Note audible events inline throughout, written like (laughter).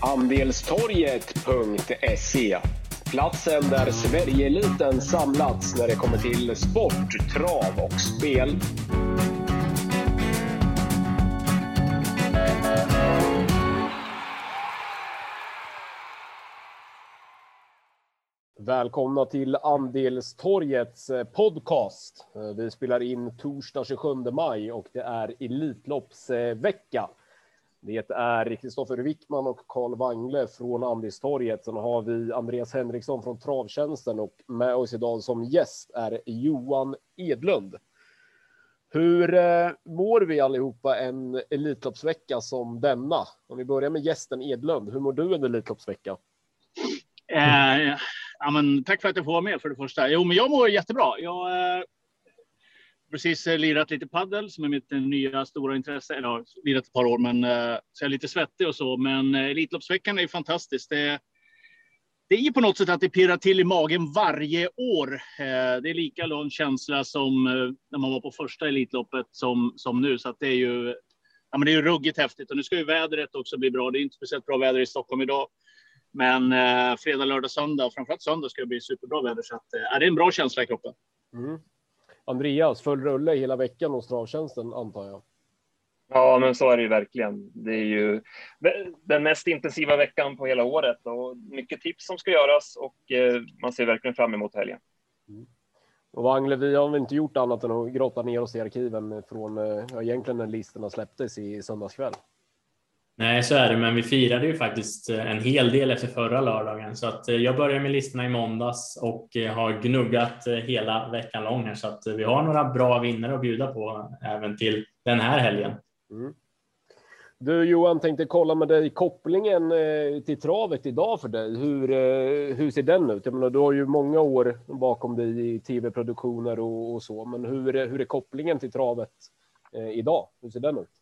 Andelstorget.se Platsen där Sverigeeliten samlats när det kommer till sport, trav och spel. Välkomna till Andelstorgets eh, podcast. Eh, vi spelar in torsdag 27 maj och det är Elitloppsvecka. Det är Kristoffer Wickman och Karl Wangle från Andistorget. Sen har vi Andreas Henriksson från Travtjänsten och med oss idag som gäst är Johan Edlund. Hur eh, mår vi allihopa en Elitloppsvecka som denna? Om vi börjar med gästen Edlund. Hur mår du en Elitloppsvecka? Eh, ja, men, tack för att jag får vara med för det första. Jo, men jag mår jättebra. Jag eh, precis eh, lirat lite paddel som är mitt eh, nya stora intresse. Eller har lirat ett par år, men eh, så jag är lite svettig och så. Men Elitloppsveckan är ju fantastiskt. Det, det är ju på något sätt att det pirrar till i magen varje år. Det är lika lång känsla som när man var på första Elitloppet som, som nu. Så att det är ju ja, men det är ju ruggigt häftigt. Och nu ska ju vädret också bli bra. Det är inte speciellt bra väder i Stockholm idag. Men eh, fredag, lördag, söndag, framförallt söndag ska det bli superbra väder. Så att, eh, det är en bra känsla i kroppen. Mm. Andreas, full rulle hela veckan hos travtjänsten antar jag? Ja, men så är det ju verkligen. Det är ju den mest intensiva veckan på hela året och mycket tips som ska göras och eh, man ser verkligen fram emot helgen. Mm. Och Wangle, vi har väl inte gjort annat än att grotta ner oss i arkiven från eh, ja, egentligen när listorna släpptes i söndagskväll. Nej, så är det, men vi firade ju faktiskt eh, en hel del efter förra lördagen så att eh, jag började med listorna i måndags och eh, har gnuggat hela veckan lång här så att vi har några bra vinnare att bjuda på även till den här helgen. Mm. Du Johan, tänkte kolla med dig kopplingen till travet idag för dig. Hur, hur ser den ut? Jag menar, du har ju många år bakom dig i tv-produktioner och, och, så, men hur, hur är kopplingen till travet idag? Hur ser den ut?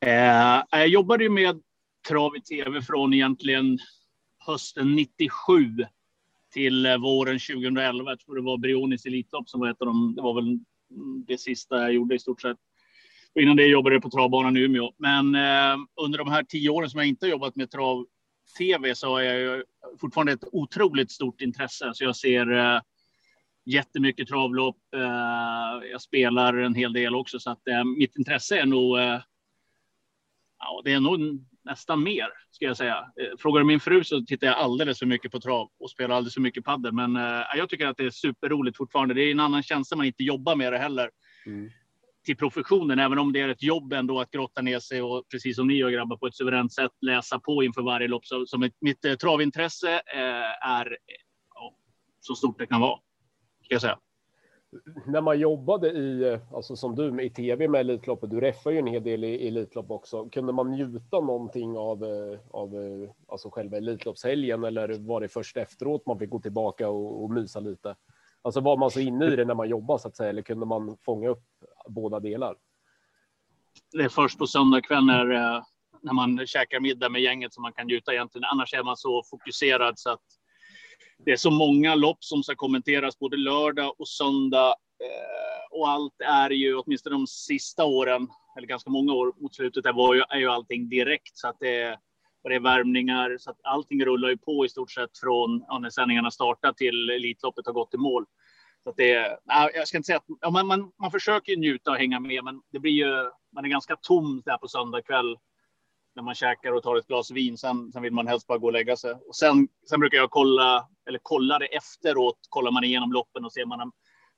Eh, jag jobbade ju med trav i tv från egentligen hösten 97 till eh, våren 2011. Jag tror det var Brionis Elitlopp som var ett av dem. Det var väl det sista jag gjorde i stort sett. Och innan det jobbade jag på travbanan i Umeå. Men eh, under de här tio åren som jag inte jobbat med trav tv så har jag fortfarande ett otroligt stort intresse. Så jag ser eh, jättemycket travlopp. Eh, jag spelar en hel del också, så att eh, mitt intresse är nog eh, Ja, det är nog nästan mer ska jag säga. Eh, frågar du min fru så tittar jag alldeles för mycket på trav och spelar alldeles för mycket padel. Men eh, jag tycker att det är superroligt fortfarande. Det är en annan känsla man inte jobbar med det heller. Mm. Till professionen, även om det är ett jobb ändå att grotta ner sig och precis som ni gör grabbar på ett suveränt sätt läsa på inför varje lopp. Så, så mitt, mitt eh, travintresse eh, är så stort det kan vara. Ska jag säga när man jobbade i, alltså som du i tv med Elitloppet, du räffar ju en hel del i Elitlopp också. Kunde man njuta någonting av, eh, av eh, alltså själva Elitloppshelgen eller var det först efteråt man fick gå tillbaka och, och mysa lite? Alltså var man så inne i det när man jobbade så att säga, eller kunde man fånga upp båda delar? Det är först på söndag kväll när, eh, när man käkar middag med gänget som man kan njuta egentligen. Annars är man så fokuserad så att det är så många lopp som ska kommenteras både lördag och söndag. Eh, och allt är ju, åtminstone de sista åren, eller ganska många år mot slutet, där var ju, är ju allting direkt. Så att det är, det är värmningar, så att allting rullar ju på i stort sett från ja, när sändningarna startar till Elitloppet har gått i mål. Så att det jag ska inte säga att ja, man, man, man försöker njuta och hänga med, men det blir ju, man är ganska tom där på söndag kväll när man käkar och tar ett glas vin. Sen, sen vill man helst bara gå och lägga sig. Och sen, sen brukar jag kolla, eller kolla det efteråt, kollar man igenom loppen och ser man har,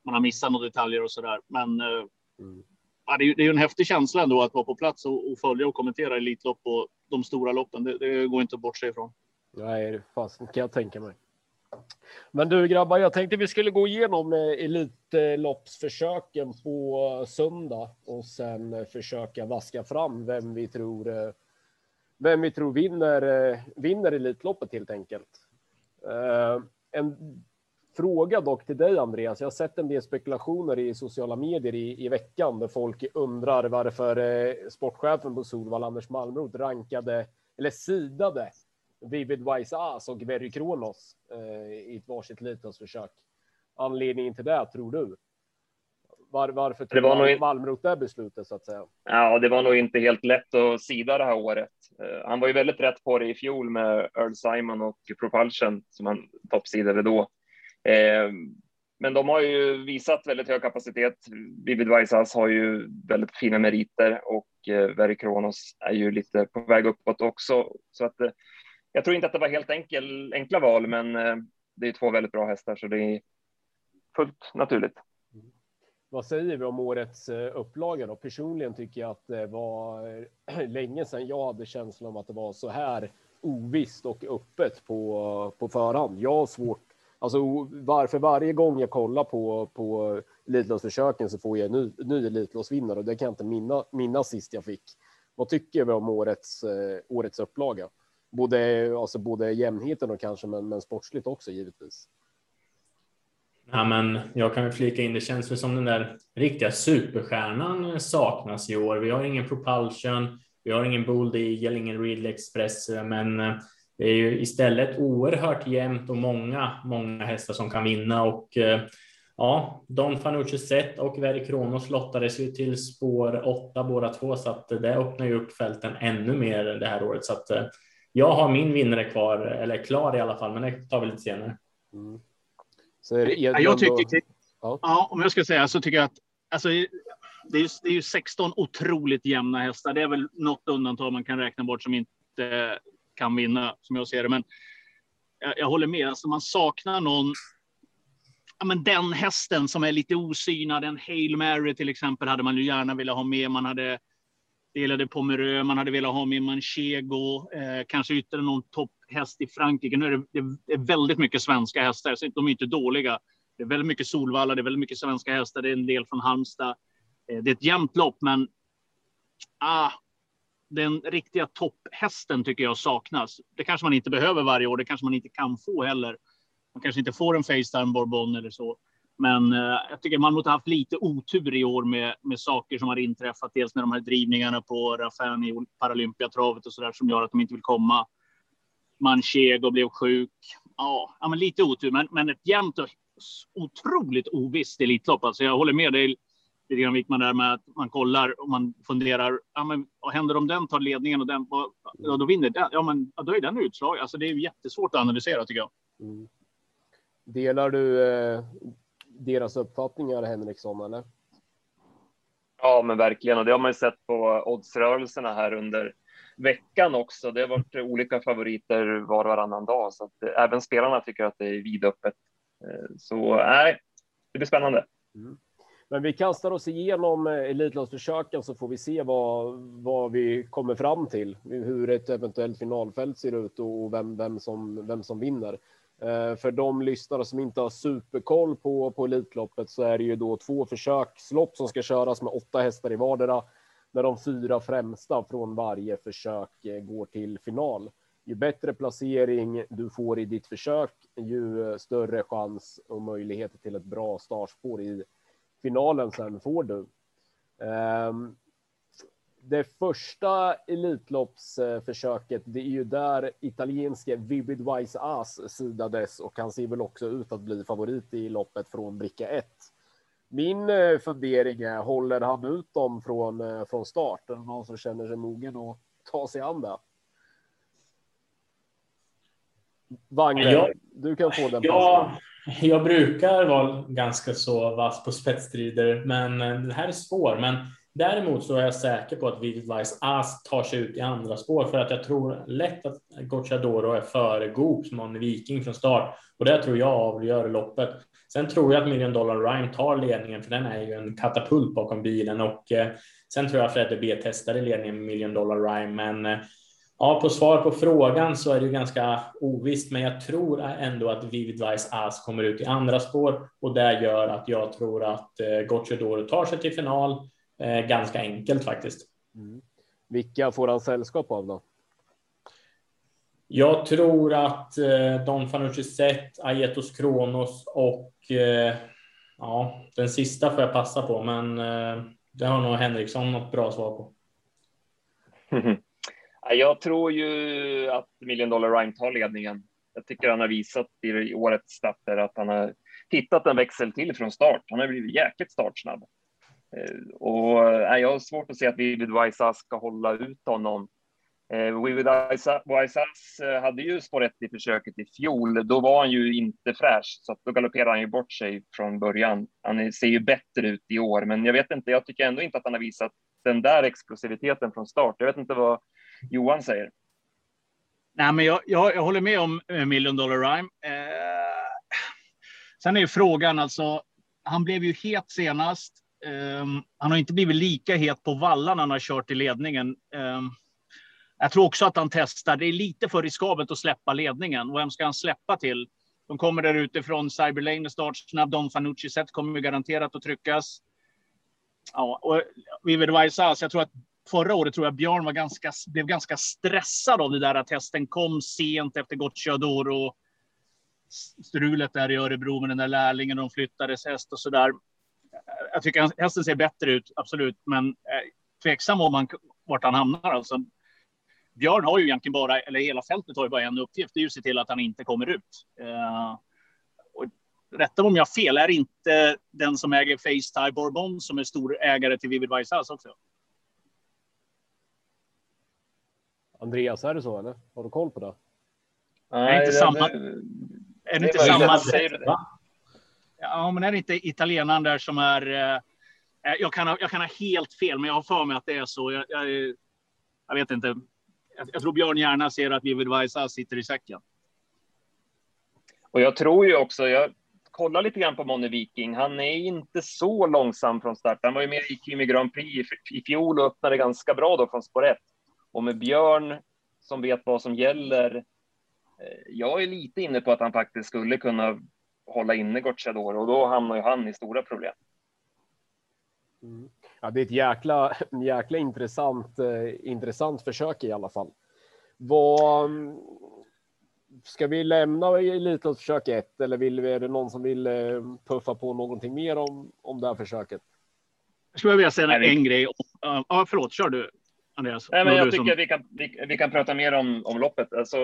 man har missat några detaljer och så där. Men eh, mm. ja, det, är, det är en häftig känsla ändå att vara på plats och, och följa och kommentera Elitlopp och de stora loppen. Det, det går inte att bortse ifrån. Nej, fast kan jag tänka mig. Men du grabbar, jag tänkte vi skulle gå igenom eh, Elitloppsförsöken på söndag och sen försöka vaska fram vem vi tror eh, vem vi tror vinner, eh, vinner Elitloppet helt enkelt. Eh, en fråga dock till dig Andreas. Jag har sett en del spekulationer i sociala medier i, i veckan där folk undrar varför eh, sportchefen på Solvall, Anders Malmroth, rankade eller sidade Vivid Wise As och Very Kronos i ett varsitt Elitloppsförsök. Anledningen till det tror du? Var, varför tog Det var nog in- Malmrot det beslutet så att säga? Ja, det var nog inte helt lätt att sida det här året. Eh, Han var ju väldigt rätt på det i fjol med Earl Simon och Propulsion som han toppsidade då. Eh, Men de har ju visat väldigt hög kapacitet. Vivid Vaisas har ju väldigt fina meriter och eh, Very Kronos är ju lite på väg uppåt också. Så att jag tror inte att det var helt enkel, enkla val, men det är två väldigt bra hästar så det är fullt naturligt. Vad säger vi om årets eh, upplaga då? Personligen tycker jag att det var eh, (clears throat) länge sedan jag hade känslan om att det var så här ovisst och öppet på, på förhand. Jag har svårt, alltså varför varje gång jag kollar på, på Elitloppsförsöken så får jag en ny, ny Elitloppsvinnare och det kan jag inte minna, minnas sist jag fick. Vad tycker vi om årets, eh, årets upplaga? Både, alltså både jämnheten och kanske, men, men sportsligt också givetvis. Ja, men jag kan väl flika in, det känns väl som den där riktiga superstjärnan saknas i år. Vi har ingen Propulsion, vi har ingen Bold Eagle, ingen Ridley Express, men eh, det är ju istället oerhört jämnt och många, många hästar som kan vinna och eh, ja, Don Fanucci Zet och Veri Kronos lottades ju till spår åtta båda två, så att det öppnar ju upp fälten ännu mer det här året. Så att eh, jag har min vinnare kvar, eller klar i alla fall, men det tar vi lite senare. Mm. Så är det Edlund jag och- tycker, Ja. ja. om jag ska säga så tycker jag att alltså, det, är, det är ju 16 otroligt jämna hästar. Det är väl något undantag man kan räkna bort som inte kan vinna, som jag ser det. Men jag, jag håller med. Alltså, man saknar någon. Ja, men den hästen som är lite osynad, en Hail Mary till exempel, hade man ju gärna velat ha med. Man hade delade Pomerö, man hade velat ha med Manchego, eh, kanske ytterligare någon Häst i Frankrike. Nu är det, det, är väldigt mycket svenska hästar, så de är inte dåliga. Det är väldigt mycket Solvalla, det är väldigt mycket svenska hästar, det är en del från Halmstad. Eh, det är ett jämnt lopp, men ah, den riktiga topphästen tycker jag saknas. Det kanske man inte behöver varje år, det kanske man inte kan få heller. Man kanske inte får en Facetime Bourbon eller så. Men eh, jag tycker man måste ha haft lite otur i år med, med saker som har inträffat. Dels med de här drivningarna på Raffan i Paralympiatravet och så där som gör att de inte vill komma. Manchego blev sjuk. Ja, men lite otur, men, men ett jämnt och otroligt ovisst Elitlopp. Alltså jag håller med dig lite grann Wickman där med att man kollar och man funderar. Ja, men vad händer om den tar ledningen och den ja, då vinner den? Ja, men ja, då är den utslag. Alltså det är ju jättesvårt att analysera tycker jag. Mm. Delar du eh, deras uppfattningar, Henriksson, eller? Ja, men verkligen. Och det har man ju sett på oddsrörelserna här under veckan också. Det har varit olika favoriter var och varannan dag, så att eh, även spelarna tycker att det är vidöppet. Eh, så nej, det blir spännande. Mm. Men vi kastar oss igenom eh, Elitloppsförsöken så får vi se vad, vad vi kommer fram till. Hur ett eventuellt finalfält ser ut och vem, vem, som, vem som vinner. Eh, för de lyssnare som inte har superkoll på, på Elitloppet så är det ju då två försökslopp som ska köras med åtta hästar i vardera. Där de fyra främsta från varje försök eh, går till final. Ju bättre placering du får i ditt försök, ju eh, större chans och möjligheter till ett bra startspår i finalen sen får du. Ehm, det första Elitloppsförsöket, det är ju där italienske Vivid Wise As sidades och han ser väl också ut att bli favorit i loppet från bricka 1. Min eh, fundering är, håller han ut dem från, eh, från start? Är det någon som känner sig mogen att ta sig an det? Wagner, Ja. du kan få den Ja, jag brukar vara ganska så vass på spetsstrider, men eh, det här är svår. Men däremot så är jag säker på att Vivid Vice Ass tar sig ut i andra spår för att jag tror lätt att Gocciadoro är före Goop som har en viking från start och det tror jag avgör loppet. Sen tror jag att Million Dollar Rhyme tar ledningen för den är ju en katapult bakom bilen och eh, sen tror jag Fredde B testar i ledningen med Million Dollar Rhyme, men eh, Ja, på svar på frågan så är det ju ganska ovisst, men jag tror ändå att Vivid Vice As kommer ut i andra spår och det gör att jag tror att eh, Gocciadoro tar sig till final eh, ganska enkelt faktiskt. Mm. Vilka får han sällskap av då? Jag tror att eh, Don Fanucci Zet, Aietos Kronos och eh, ja, den sista får jag passa på, men eh, det har nog Henriksson något bra svar på. (laughs) Jag tror ju att Million Dollar Rhyme tar ledningen. Jag tycker han har visat i årets starter att han har hittat en växel till från start. Han har blivit jäkligt startsnabb. Eh, och eh, jag har svårt att se att Vivid Vaisas ska hålla ut honom. Eh, Wise Vaisas eh, hade ju spår 1 i försöket i fjol. Då var han ju inte fräsch, så då galopperade han ju bort sig från början. Han ser ju bättre ut i år, men jag vet inte. Jag tycker ändå inte att han har visat den där explosiviteten från start. Jag vet inte vad Johan säger. Nej, men jag, jag, jag håller med om eh, Million Dollar Rhyme. Eh, sen är ju frågan alltså. Han blev ju het senast. Eh, han har inte blivit lika het på vallan när han har kört i ledningen. Eh, jag tror också att han testar. Det är lite för riskabelt att släppa ledningen. Vem ska han släppa till? De kommer där utifrån. Cyberlane är startsnabb. Don Fanucci set kommer garanterat att tryckas. Ja, och Vivid Vaisas, alltså jag tror att förra året tror jag Björn var ganska, blev ganska stressad av det där att hästen kom sent efter Gocciador och strulet där i Örebro med den där lärlingen. De flyttades häst och så där. Jag tycker hästen ser bättre ut, absolut, men eh, tveksam om han, vart han hamnar. Alltså, Björn har ju egentligen bara, eller hela fältet har ju bara en uppgift, det är ju att se till att han inte kommer ut. Uh, och rätta om jag har fel, är inte den som äger Facetime Bourbon som är stor ägare till Vivid Vaisas också? Andreas, är det så eller? Har du koll på det? Nej, är inte det, samma. är det, inte samma? Ja, men är det inte italienaren där som är? Eh, jag kan, ha, jag kan ha helt fel, men jag har för mig att det är så. Jag, jag, jag vet inte. Jag, jag, tror Björn gärna ser att Vivid Vaisa sitter i säcken. Och jag tror ju också, jag kollar lite grann på Monne Viking. Han är inte så långsam från start. Han var ju med i Kimi Grand Prix i fjol och öppnade ganska bra då från spår 1. Och med Björn som vet vad som gäller. Eh, jag är lite inne på att han faktiskt skulle kunna hålla inne Gocciador och då hamnar ju han i stora problem. Mm. Ja, det är ett jäkla, (laughs) jäkla intressant, eh, intressant försök i alla fall. Vad, ska vi lämna Elitloppsförsök 1 eller vill vi, är det någon som vill eh, puffa på någonting mer om, om det här försöket? Jag skulle vilja säga en grej. Ja, förlåt, kör du. Andreas? Nej, men jag tycker som... vi, kan, vi, vi, kan prata mer om, om loppet. Alltså,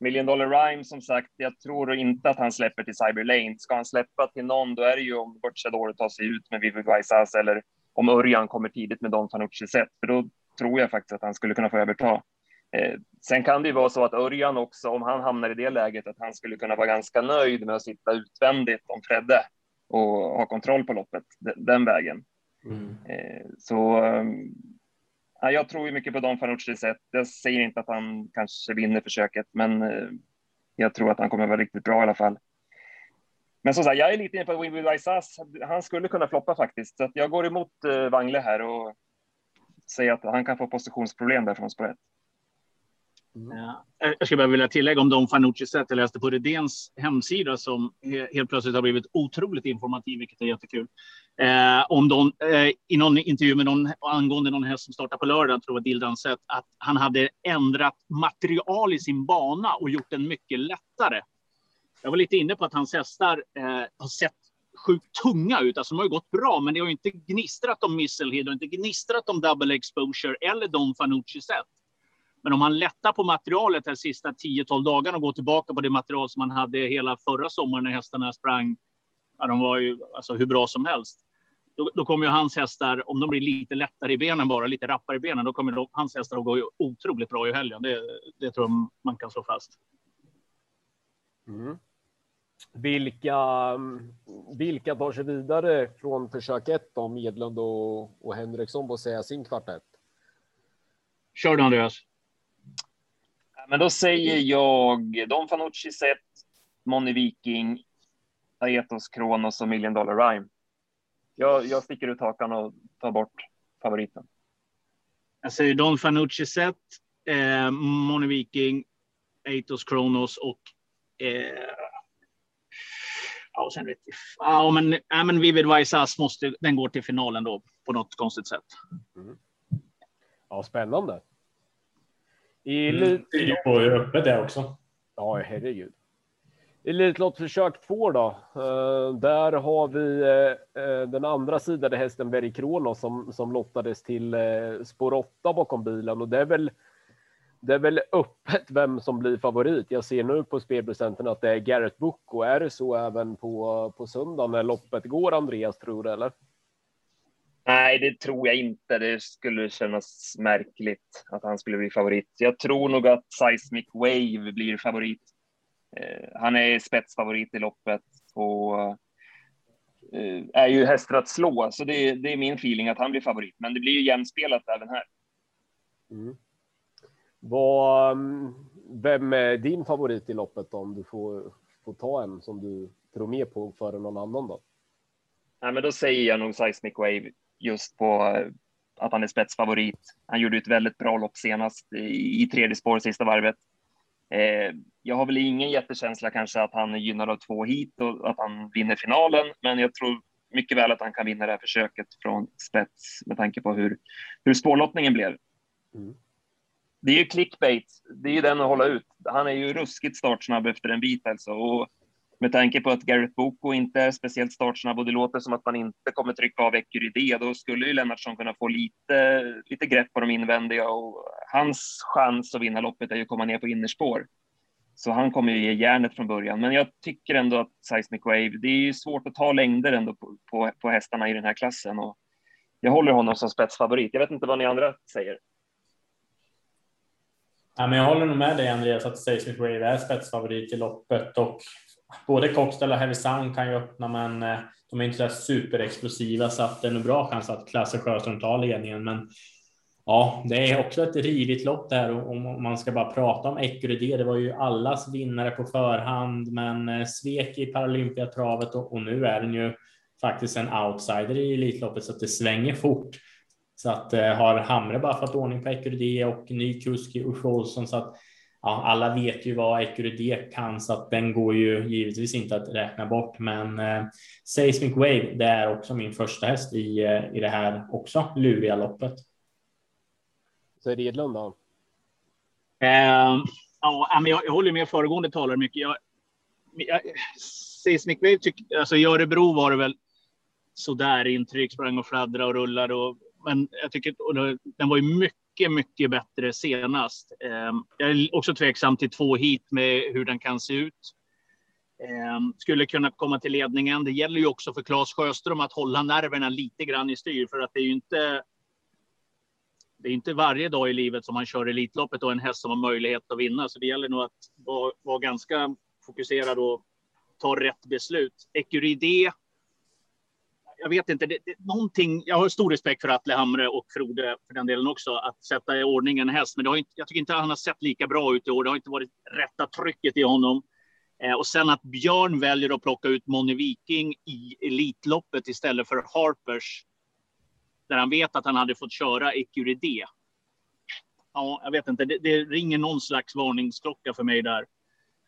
Million Dollar Rhyme, som sagt, jag tror inte att han släpper till Cyber Lane. Ska han släppa till någon, då är det ju om Gocciador tar sig ut med Vivi Vaisas eller om Örjan kommer tidigt med Don Fanucci set, för då tror jag faktiskt att han skulle kunna få överta. Eh, sen kan det ju vara så att Örjan också, om han hamnar i det läget, att han skulle kunna vara ganska nöjd med att sitta utvändigt om Fredde och ha kontroll på loppet den vägen. Mm. Eh, så Ja, jag tror ju mycket på Don Fanucci sätt. Jag säger inte att han kanske vinner försöket, men eh, jag tror att han kommer vara riktigt bra i alla fall. Men som sagt, jag är lite inne på Winwood Isas. Han skulle kunna floppa faktiskt, så att jag går emot uh, Wangle här och säger att han kan få positionsproblem där från spår Mm. Jag skulle bara vilja tillägga om Don Fanucci sätt. Jag läste på Redéns hemsida som helt plötsligt har blivit otroligt informativ, vilket är jättekul. Eh, om de, eh, I någon intervju med någon angående någon häst som startar på lördag, tror jag Dildan sett, att han hade ändrat material i sin bana och gjort den mycket lättare. Jag var lite inne på att hans hästar eh, har sett sjukt tunga ut. Alltså de har ju gått bra, men det har inte gnistrat om Misselhead och inte gnistrat om double exposure eller Don Fanucci set. Men om han lättar på materialet de sista 10-12 dagarna och går tillbaka på det material som han hade hela förra sommaren när hästarna sprang, ja, de var ju alltså hur bra som helst. Då, då kommer ju hans hästar, om de blir lite lättare i benen bara, lite rappare i benen, då kommer de, hans hästar att gå otroligt bra i helgen. Det, det tror jag man kan slå fast. Mm. Vilka, vilka tar sig vidare från försök ett då, Medlund och, och Henriksson att säga sin kvartett? Kör du Andreas. Men då säger jag Don Fanucci set, Moni Viking, Aetos Kronos och Million Dollar Rhyme. Jag, jag sticker ut hakan och tar bort favoriten. Jag säger Don Fanucci set, eh, Moni Viking, Aetos Kronos och eh, Ja, sen vet jag. Ja, men, ja, men Vivid Vaisas måste, den går till finalen då på något konstigt sätt. Mm. Ja, spännande. I mm. Det öppet det är också. Ja, herregud. Elitloppsförsök två då. Uh, där har vi uh, den andra sidan hästen Very Kronos som, som lottades till uh, spår 8 bakom bilen och det är väl det är väl öppet vem som blir favorit. Jag ser nu på spelprocenten att det är Garrett Book och är det så även på, på söndag när loppet går, Andreas, tror du eller? Nej, det tror jag inte. Det skulle kännas märkligt att han skulle bli favorit. Jag tror nog att Seismic Wave blir favorit. Eh, han är spetsfavorit i loppet och eh, är ju hästar att slå, så det, det, är min feeling att han blir favorit. Men det blir ju jämspelat även här. Mm. Vad, vem är din favorit i loppet om du får, får ta en som du tror mer på före någon annan då? Nej, men då säger jag nog Seismic Wave just på eh, att han är spetsfavorit. Han gjorde ett väldigt bra lopp senast i, i tredje spår sista varvet. Eh, jag har väl ingen jättekänsla kanske att han är gynnad av två hit och att han vinner finalen, men jag tror mycket väl att han kan vinna det här försöket från spets med tanke på hur, hur spårlottningen blev. Mm. Det är ju clickbait, det är ju den att hålla ut. Han är ju ruskigt startsnabb efter en bit alltså och med tanke på att Garrett Boko inte är speciellt startsnabb och det låter som att man inte kommer trycka av Ecurydé, då skulle ju Lennartsson kunna få lite, lite grepp på de invändiga och hans chans att vinna loppet är ju att komma ner på innerspår. Så han kommer ju ge järnet från början. Men jag tycker ändå att Seismic Wave, det är ju svårt att ta längder ändå på, på, på hästarna i den här klassen och jag håller honom som spetsfavorit. Jag vet inte vad ni andra säger. Ja, men jag håller nog med dig Andreas att Seismic Wave är spetsfavorit i loppet och både Coxdale och Heavy Sound kan ju öppna, men eh, de är inte så superexplosiva så att det är nog bra chans att Klasse Sjöström tar ledningen. Men ja, det är också ett rivigt lopp där och om man ska bara prata om Ecurydé, det var ju allas vinnare på förhand, men eh, svek i Paralympiatravet och, och nu är den ju faktiskt en outsider i Elitloppet så att det svänger fort. Så att eh, har Hamre bara fått ordning på Ecurydé och ny kusk i Uffe Olsson så att ja, alla vet ju vad Ecurydé kan så att den går ju givetvis inte att räkna bort. Men eh, Seismic Wave, det är också min första häst i, eh, i det här också luriga loppet. Så är det Edlund då? Uh, ja, men jag, jag håller med föregående talare mycket. Jag, jag, Seismic Wave, tyck, alltså i Örebro var det väl sådär intryck, sprang och fladdrade och rullade. Och, men jag tycker den var ju mycket mycket, bättre senast. Ehm, jag är också tveksam till två hit med hur den kan se ut. Ehm, skulle kunna komma till ledningen. Det gäller ju också för Claes Sjöström att hålla nerverna lite grann i styr för att det är ju inte. Det är inte varje dag i livet som man kör Elitloppet och en häst som har möjlighet att vinna, så det gäller nog att vara, vara ganska fokuserad och ta rätt beslut. Ecurydé jag vet inte, det, det, någonting, jag har stor respekt för Atle Hamre och Frode för den delen också, att sätta i ordning en häst. Men det har inte, jag tycker inte han har sett lika bra ut i år. Det har inte varit rätta trycket i honom. Eh, och sen att Björn väljer att plocka ut Moni Viking i Elitloppet istället för Harpers. Där han vet att han hade fått köra Ecurydé. Ja, jag vet inte, det, det ringer någon slags varningsklocka för mig där.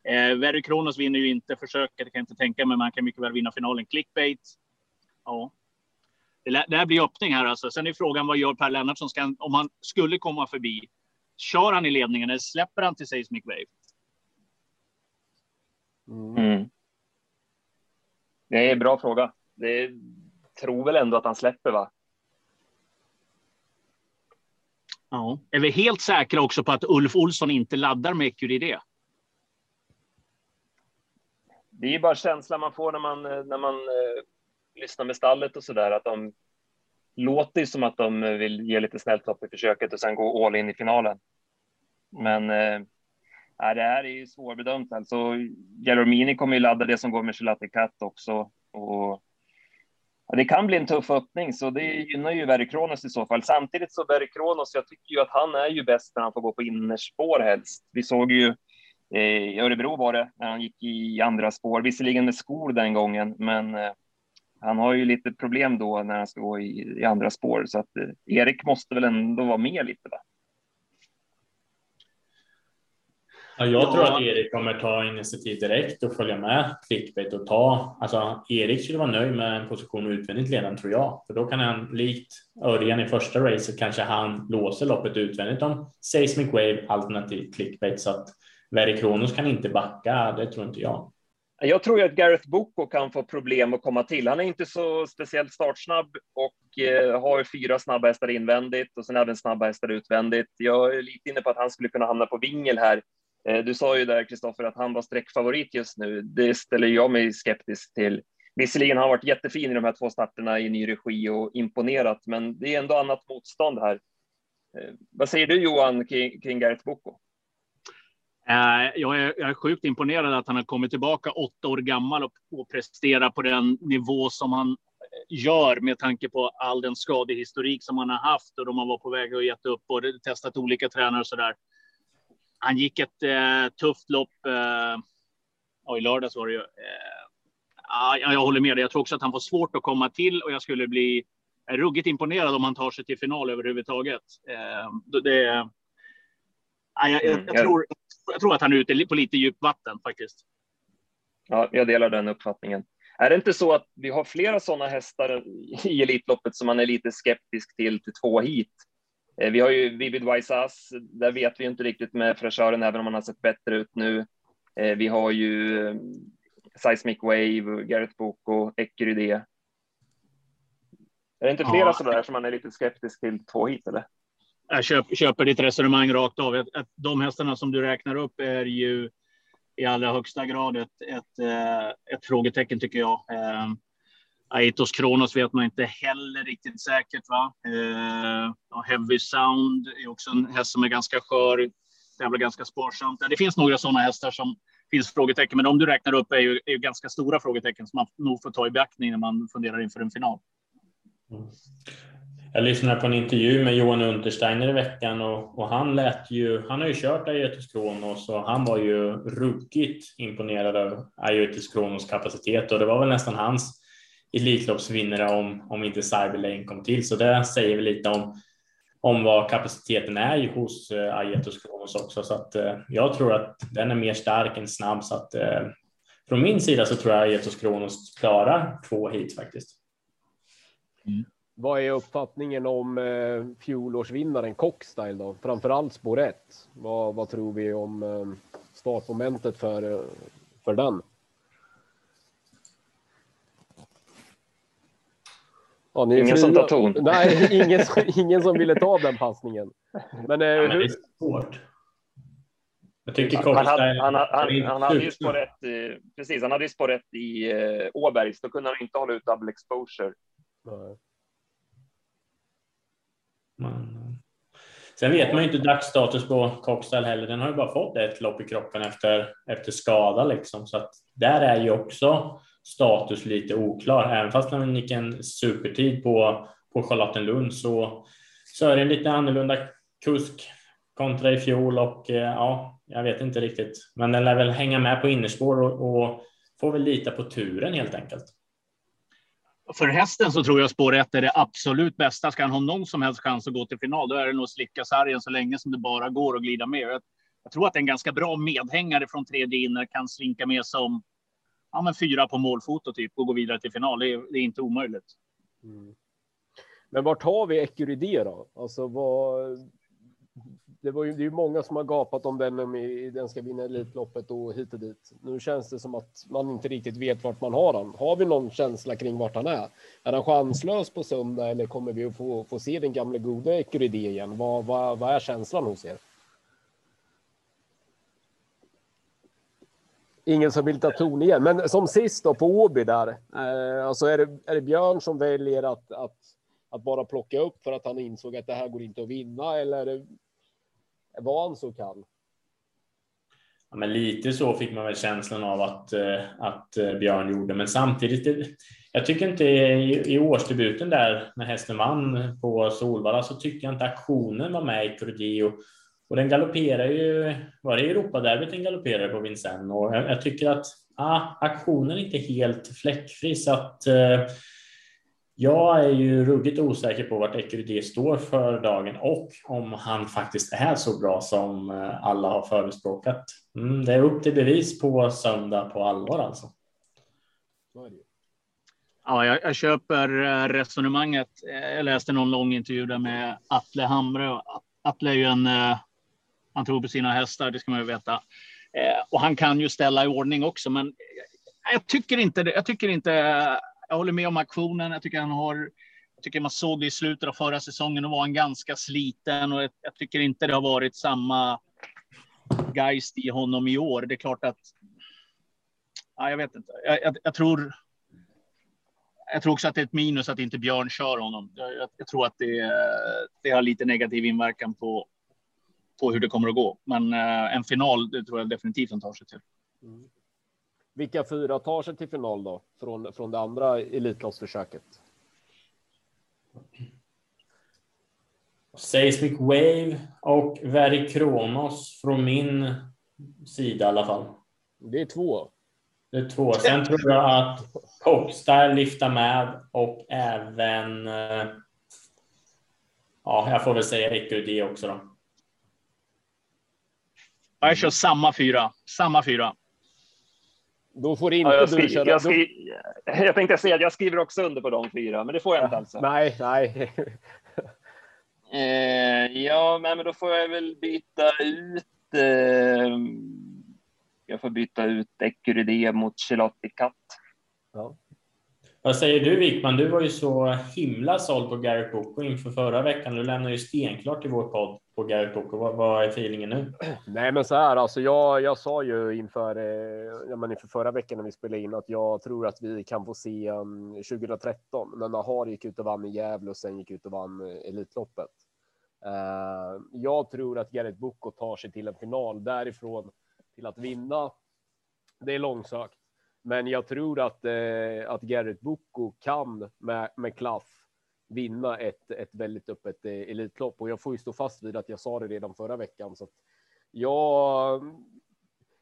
Eh, Verry Kronos vinner ju inte försöket, det kan jag inte tänka mig, men han kan mycket väl vinna finalen. Clickbait Ja. Det, det här blir öppning här alltså. Sen är frågan vad gör Per Lennartsson ska, om han skulle komma förbi? Kör han i ledningen eller släpper han till Seismic Wave? Mm. Det är en bra fråga. Det tror väl ändå att han släpper, va? Ja. Är vi helt säkra också på att Ulf Olsson inte laddar med Ecurydé? Det är bara känslan man får när man, när man lyssnar lyssna med stallet och så där, att de låter som att de vill ge lite snällt hopp i försöket och sen gå all in i finalen. Men äh, det här är ju svårbedömt. Alltså, Gelormini kommer ju ladda det som går med Gelati Cat också. Och, ja, det kan bli en tuff öppning, så det gynnar ju Verry Kronos i så fall. Samtidigt så Verry Kronos, jag tycker ju att han är ju bäst när han får gå på innerspår helst. Vi såg ju eh, i Örebro var det när han gick i andra spår, visserligen med skor den gången, men eh, han har ju lite problem då när han ska gå i, i andra spår så att eh, Erik måste väl ändå vara med lite. Va? Ja, jag tror att Erik kommer ta initiativ direkt och följa med clickbait och ta. Alltså, Erik skulle vara nöjd med en position utvändigt ledaren tror jag, för då kan han likt Örjan i första racet kanske han låser loppet utvändigt om Seismic Wave alternativt clickbait så att Verry Kronos kan inte backa. Det tror inte jag. Jag tror ju att Gareth Boko kan få problem att komma till. Han är inte så speciellt startsnabb och eh, har fyra snabba hästar invändigt och sen även snabba hästar utvändigt. Jag är lite inne på att han skulle kunna hamna på vingel här. Eh, du sa ju där, Kristoffer, att han var streckfavorit just nu. Det ställer jag mig skeptisk till. Visserligen har han varit jättefin i de här två starterna i ny regi och imponerat, men det är ändå annat motstånd här. Eh, vad säger du Johan kring, kring Gareth Boko? Eh, jag är, jag är sjukt imponerad att han har kommit tillbaka åtta år gammal och, och presterar på den nivå som han gör med tanke på all den skadehistorik som han har haft och de har varit på väg att gett upp och testat olika tränare och så där. Han gick ett eh, tufft lopp. Eh, I lördags var det ju. Eh, ja, jag håller med dig. Jag tror också att han får svårt att komma till och jag skulle bli ruggigt imponerad om han tar sig till final överhuvudtaget. Eh, det, ja, jag, jag, jag, mm, tror, jag tror att han är ute på lite djupt vatten faktiskt. Ja, jag delar den uppfattningen. Är det inte så att vi har flera sådana hästar i Elitloppet som man är lite skeptisk till till två hit? Eh, vi har ju Vivid Wise Ass, där vet vi inte riktigt med fräschören, även om han har sett bättre ut nu. Eh, vi har ju eh, Seismic Wave, Gareth Boko, Ecurydé. Är det inte flera ja. sådär som man är lite skeptisk till två hit eller? Jag köper, köper ditt resonemang rakt av. De hästarna som du räknar upp är ju i allra högsta grad ett, ett, eh, ett frågetecken tycker jag. Eh, Aitos Kronos vet man inte heller riktigt säkert. Va? Eh, Heavy Sound är också en häst som är ganska skör, tävlar ganska sparsamt. Det finns några sådana hästar som finns frågetecken, men de du räknar upp är ju, är ju ganska stora frågetecken som man nog får ta i beaktning när man funderar inför en final. Mm. Jag lyssnade på en intervju med Johan Untersteiner i veckan och, och han lät ju, han har ju kört Aiotis Kronos och han var ju ruggigt imponerad av Aiotis Kronos kapacitet och det var väl nästan hans Elitloppsvinnare om, om inte Cyberlane kom till. Så det säger väl lite om, om vad kapaciteten är hos eh, Aetos Kronos också. Så att eh, jag tror att den är mer stark än snabb. Så att eh, från min sida så tror jag Aetos Kronos klarar två hit faktiskt. Mm. Vad är uppfattningen om eh, fjolårsvinnaren Cockstyle då? Framförallt spår 1. Vad, vad tror vi om eh, startmomentet för, eh, för den? Ja, ingen fria. som tar ton. Nej, (laughs) ingen, ingen som ville ta den passningen. Men, eh, ja, men det är svårt. Jag tycker han, han, han, han, han hade ju spår 1, precis, han hade ju spår 1 i eh, Åbergs, då kunde han inte hålla ut double exposure. Nej. Men, sen vet man ju inte dagsstatus på Cockstyle heller. Den har ju bara fått ett lopp i kroppen efter, efter skada liksom. Så att där är ju också status lite oklar. Även fast han gick en supertid på, på Charlottenlund så, så är det en lite annorlunda kusk kontra i fjol och eh, ja, jag vet inte riktigt. Men den lär väl hänga med på innerspår och, och får väl lita på turen helt enkelt för hästen så tror jag spår 1 är det absolut bästa. Ska han ha någon som helst chans att gå till final, då är det nog slicka sargen så länge som det bara går att glida med. Jag, jag tror att en ganska bra medhängare från tredje inner kan slinka med som ja, men fyra på målfoto typ och gå vidare till final. Det är, det är inte omöjligt. Mm. Men vart har vi Ecurydé då? Alltså vad, det, var ju, det är ju många som har gapat om den, om den ska vinna Elitloppet och hit och dit. Nu känns det som att man inte riktigt vet vart man har han. Har vi någon känsla kring vart han är? Är han chanslös på söndag eller kommer vi att få, få se den gamla goda Ecurydé igen? Vad, vad, vad är känslan hos er? Ingen som vill ta ton igen, men som sist då på Åby där. Eh, alltså är det, är det Björn som väljer att, att, att bara plocka upp för att han insåg att det här går inte att vinna eller är det var han så kall? Ja, men lite så fick man väl känslan av att, eh, att eh, Björn gjorde, men samtidigt. Jag tycker inte i, i årsdebuten där när hästen vann på Solvalla så tycker jag inte aktionen var med i Kurdi och, och den galopperar ju. Var det Europaderbyt den galopperade på Vincennes och jag, jag, tycker att ah, aktionen är inte helt fläckfri så att eh, jag är ju ruggigt osäker på vart Ecurydé står för dagen och om han faktiskt är så bra som eh, alla har förespråkat. Mm, det är upp till bevis på söndag på allvar alltså. Ja, jag, jag, köper eh, resonemanget. Eh, jag läste någon lång intervju där med Atle Hamre. Atle är ju en, han tror på sina hästar, det ska man ju veta. Och han kan ju ställa i ordning också, men jag tycker inte, jag tycker inte jag håller med om aktionen. Jag tycker han har. Jag tycker man såg det i slutet av förra säsongen och var han ganska sliten och jag tycker inte det har varit samma geist i honom i år. Det är klart att. Ja, jag vet inte. Jag, jag, jag tror. jag tror också att det är ett minus att inte Björn kör honom. Jag, jag tror att det, det har lite negativ inverkan på, på hur det kommer att gå. Men eh, en final, det tror jag definitivt han tar sig till. Mm. Vilka fyra tar sig till final då från från det andra Elitloppsförsöket? Seismic Wave och Very Kronos från min sida i alla fall. Det är två. Det är två. Sen tror jag att Popstar lyfter med och även. Eh, ja, jag får väl säga Ekurdi också då. Jag kör samma fyra. Samma fyra. Då får inte ja, du köra. Jag, skri, jag tänkte säga att jag skriver också under på de fyra, men det får jag inte alltså. Nej, nej. eh, ja, men då får jag väl byta ut. Eh, jag får byta ut Ecuride mot Chelotti Katt. Ja. Vad säger du Wikman? Du var ju så himla såld på Garrett Boko inför förra veckan. Du lämnar ju stenklart i vår podd på Garrett Boko. Vad, vad är feelingen nu? (clears throat) Nej, men så här alltså. Jag, jag sa ju inför, eh, men inför förra veckan när vi spelade in att jag tror att vi kan få se um, 2013 när Nahar gick ut och vann i Gävle och sen gick ut och vann eh, Elitloppet. Uh, jag tror att Gareth Boko tar sig till en final därifrån till att vinna. Det är långsökt. Men jag tror att, eh, att Gareth Boko kan med, med klaff vinna ett, ett väldigt öppet eh, Elitlopp och jag får ju stå fast vid att jag sa det redan förra veckan. Så att jag,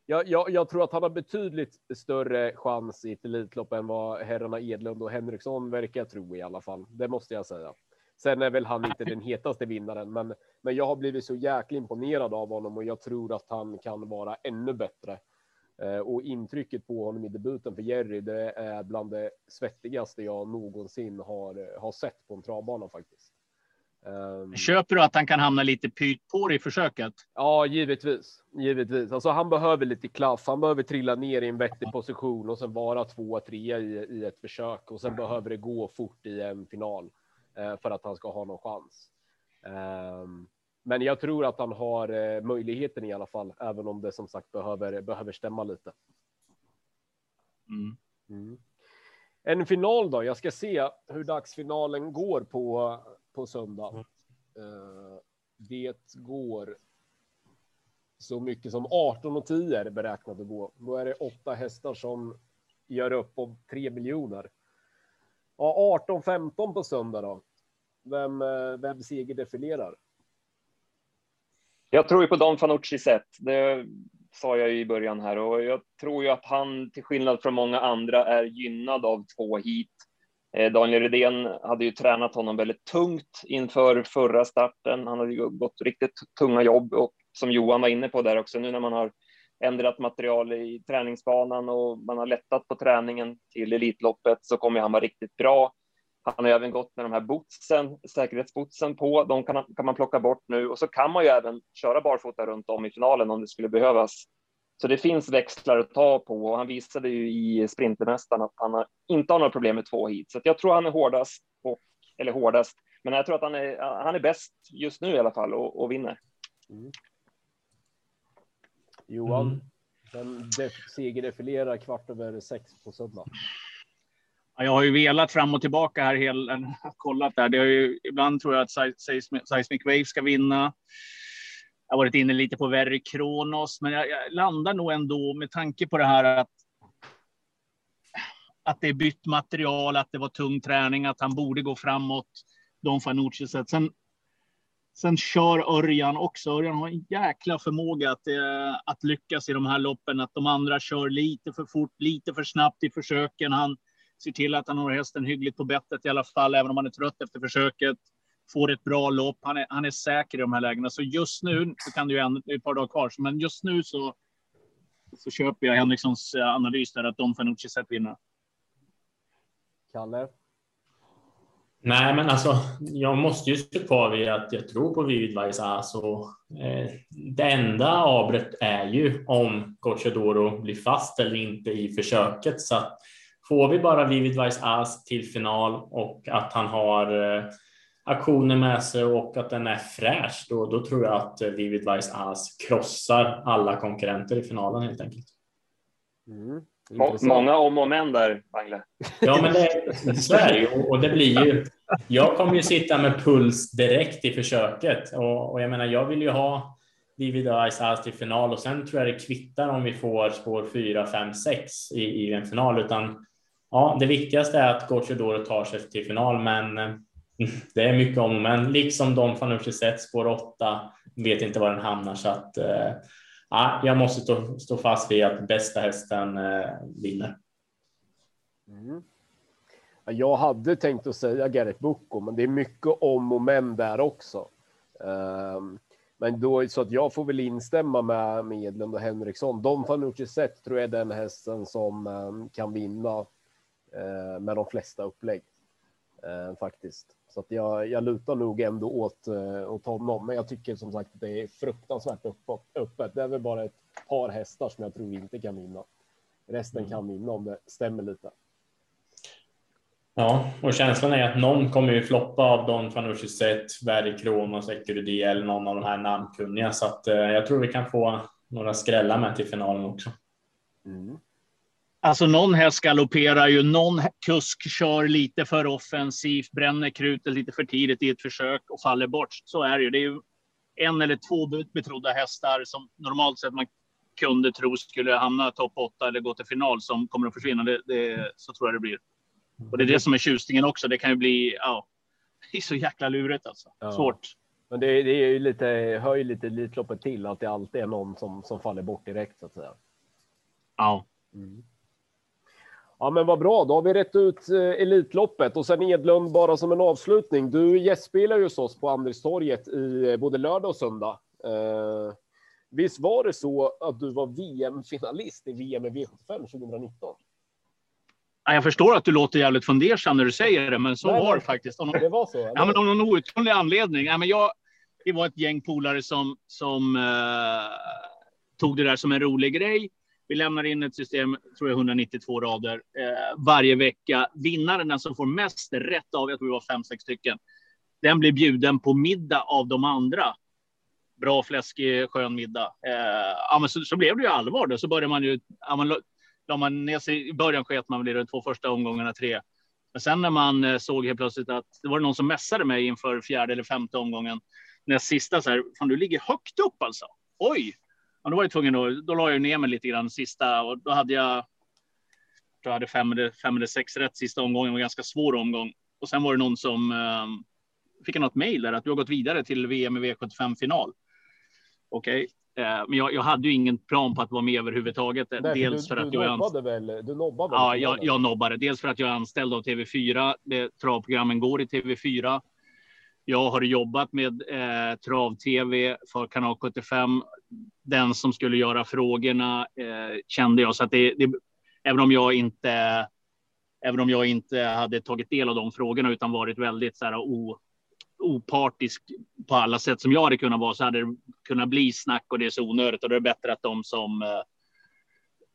jag, jag, jag tror att han har betydligt större chans i ett Elitlopp än vad herrarna Edlund och Henriksson verkar tro i alla fall. Det måste jag säga. Sen är väl han inte den hetaste vinnaren, men, men jag har blivit så jäkla imponerad av honom och jag tror att han kan vara ännu bättre. Eh, och intrycket på honom i debuten för Jerry, det är bland det svettigaste jag någonsin har, har sett på en travbana faktiskt. Um, Köper du att han kan hamna lite pyrt på i försöket? Ja, givetvis. Givetvis. Alltså, han behöver lite klaff. Han behöver trilla ner i en vettig position och sen vara tvåa, trea i, i ett försök och sen behöver det gå fort i en final eh, för att han ska ha någon chans. Um, men jag tror att han har eh, möjligheten i alla fall, även om det som sagt behöver behöver stämma lite. Mm. Mm. En final då? Jag ska se hur dagsfinalen går på på söndag. Mm. Uh, det går. Så mycket som 18 och 10 är det beräknat att gå. Då är det åtta hästar som gör upp om 3 miljoner. Ja, 18 15 på söndag då. Vem, eh, vem seger defilerar? Jag tror ju på Don Fanucci sätt. Det sa jag ju i början här och jag tror ju att han till skillnad från många andra är gynnad av två hit. Eh, Daniel Redén hade ju tränat honom väldigt tungt inför förra starten. Han hade ju gått riktigt tunga jobb och som Johan var inne på där också nu när man har ändrat material i träningsbanan och man har lättat på träningen till Elitloppet så kommer han vara riktigt bra. Han har även gått med de här bootsen, säkerhetsbootsen på. De kan, kan man plocka bort nu och så kan man ju även köra barfota runt om i finalen om det skulle behövas. Så det finns växlar att ta på och han visade ju i Sprintermästaren att han har, inte har några problem med två hit. Så jag tror han är hårdast, och, eller hårdast, men jag tror att han är, han är bäst just nu i alla fall och, och vinner. Mm. Johan, mm. den seger defilerar kvart över sex på söndag. Jag har ju velat fram och tillbaka här, hela, (laughs) kollat där. Det har ju, ibland tror jag att Seismic Wave ska vinna. Jag har varit inne lite på Very Kronos, men jag, jag, landar nog ändå med tanke på det här att att det är bytt material, att det var tung träning, att han borde gå framåt. Don Fanucci. Sen, sen kör Örjan också. Örjan har en jäkla förmåga att, eh, att lyckas i de här loppen. Att de andra kör lite för fort, lite för snabbt i försöken. Han ser till att han har hästen hyggligt på bettet i alla fall, även om han är trött efter försöket. Får ett bra lopp. Han är, han är säker i de här lägena. Så just nu, så kan det ju en, ett par dagar kvar, men just nu så, så köper jag Henrikssons eh, analys där att de Fanucci sett vinna. Kalle? Nej, men alltså, jag måste ju stå kvar vid att jag tror på Vivid Vaisa. Så, eh, det enda avbrott är ju om Gocciadoro blir fast eller inte i försöket. Så att, Får vi bara Vivid Vice As till final och att han har eh, aktioner med sig och att den är fräsch, då, då tror jag att eh, Vivid Vice As krossar alla konkurrenter i finalen helt enkelt. Mm. Många om och men där, Bangle. Ja, men det, så är det ju. Och det blir ju... Jag kommer ju sitta med puls direkt i försöket. Och, och jag menar, jag vill ju ha Vivid Ice till final och sen tror jag det kvittar om vi får spår 4, 5, 6 i, i en final. Utan ja, det viktigaste är att Gocciadoro tar sig till final, men eh, (laughs) det är mycket om men liksom Don Fanucci sett spår 8 vet inte var den hamnar så att eh, ja, jag måste stå, stå fast vid att bästa hästen eh, vinner. Mm. Jag hade tänkt att säga Garrett Bucco, men det är mycket om och men där också. Um, men då så att jag får väl instämma med Medlund och Henriksson. Don Fanucci sett tror jag är den hästen som um, kan vinna uh, med de flesta upplägg uh, faktiskt. Så att jag, jag lutar nog ändå åt, uh, åt honom. Men jag tycker som sagt att det är fruktansvärt uppåt, öppet. Det är väl bara ett par hästar som jag tror inte kan vinna. Resten mm. kan vinna om det stämmer lite. Ja, och känslan är att någon kommer ju floppa av Don Fanucci Zet, Verdi Kronos, Ecuridi eller någon av de här namnkunniga. Så att eh, jag tror vi kan få några skrällar med till finalen också. Mm. Alltså någon häst galopperar ju, någon kusk kör lite för offensivt, bränner krutet lite för tidigt i ett försök och faller bort. Så är det ju. Det är ju en eller två betrodda hästar som normalt sett man kunde tro skulle hamna topp åtta eller gå till final som kommer att försvinna. Det, det, så tror jag det blir. Och det är det som är tjusningen också. Det kan ju bli, ja, (laughs) det är så jäkla lurigt alltså. Ja. Svårt. Men det, det är ju lite, hör ju lite Elitloppet till att det alltid är någon som, som faller bort direkt så att säga. Ja. Mm. Ja, men vad bra. Då har vi rätt ut eh, Elitloppet och sen Edlund bara som en avslutning. Du gästspelar ju hos oss på Andrestorget i eh, både lördag och söndag. Eh, visst var det så att du var VM-finalist i VM i V75 2019? Jag förstår att du låter jävligt fundersam när du säger det, men så Nej, var det faktiskt. Om, det var så? Ja, men av någon outgrundlig anledning. Ja, men jag, det var ett gäng polare som, som uh, tog det där som en rolig grej. Vi lämnar in ett system, tror jag, 192 rader eh, varje vecka. Vinnaren, den som får mest rätt av, jag tror det var fem, sex stycken, den blir bjuden på middag av de andra. Bra fläskig, skön middag. Eh, ja, men så, så blev det ju allvar. Då. Så började man ju, ja, man, la man ner sig. I början sket man väl i de två första omgångarna, tre. Men sen när man eh, såg helt plötsligt att det var någon som mässade mig inför fjärde eller femte omgången. näst sista så här, fan du ligger högt upp alltså. Oj! Ja, då var jag tvungen att, då la jag ner mig lite grann sista och då hade jag. Jag hade fem eller, fem eller sex rätt sista omgången, var ganska svår omgång. Och sen var det någon som um, fick något mejl där att du har gått vidare till VM i V75 final. Okej, Eh, men jag, jag, hade ju ingen plan på att vara med överhuvudtaget. Nej, dels för, du, för att du jag nobbade väl? Du nobbade ja, jag, jag nobbade. Dels för att jag är anställd av TV4. Det, travprogrammen går i TV4. Jag har jobbat med eh, trav-tv för kanal 75. Den som skulle göra frågorna eh, kände jag så att det, det, även om jag inte Även om jag inte hade tagit del av de frågorna utan varit väldigt så här, o, opartisk på alla sätt som jag hade kunnat vara så hade det kunnat bli snack och det är så onödigt och det är bättre att de som eh,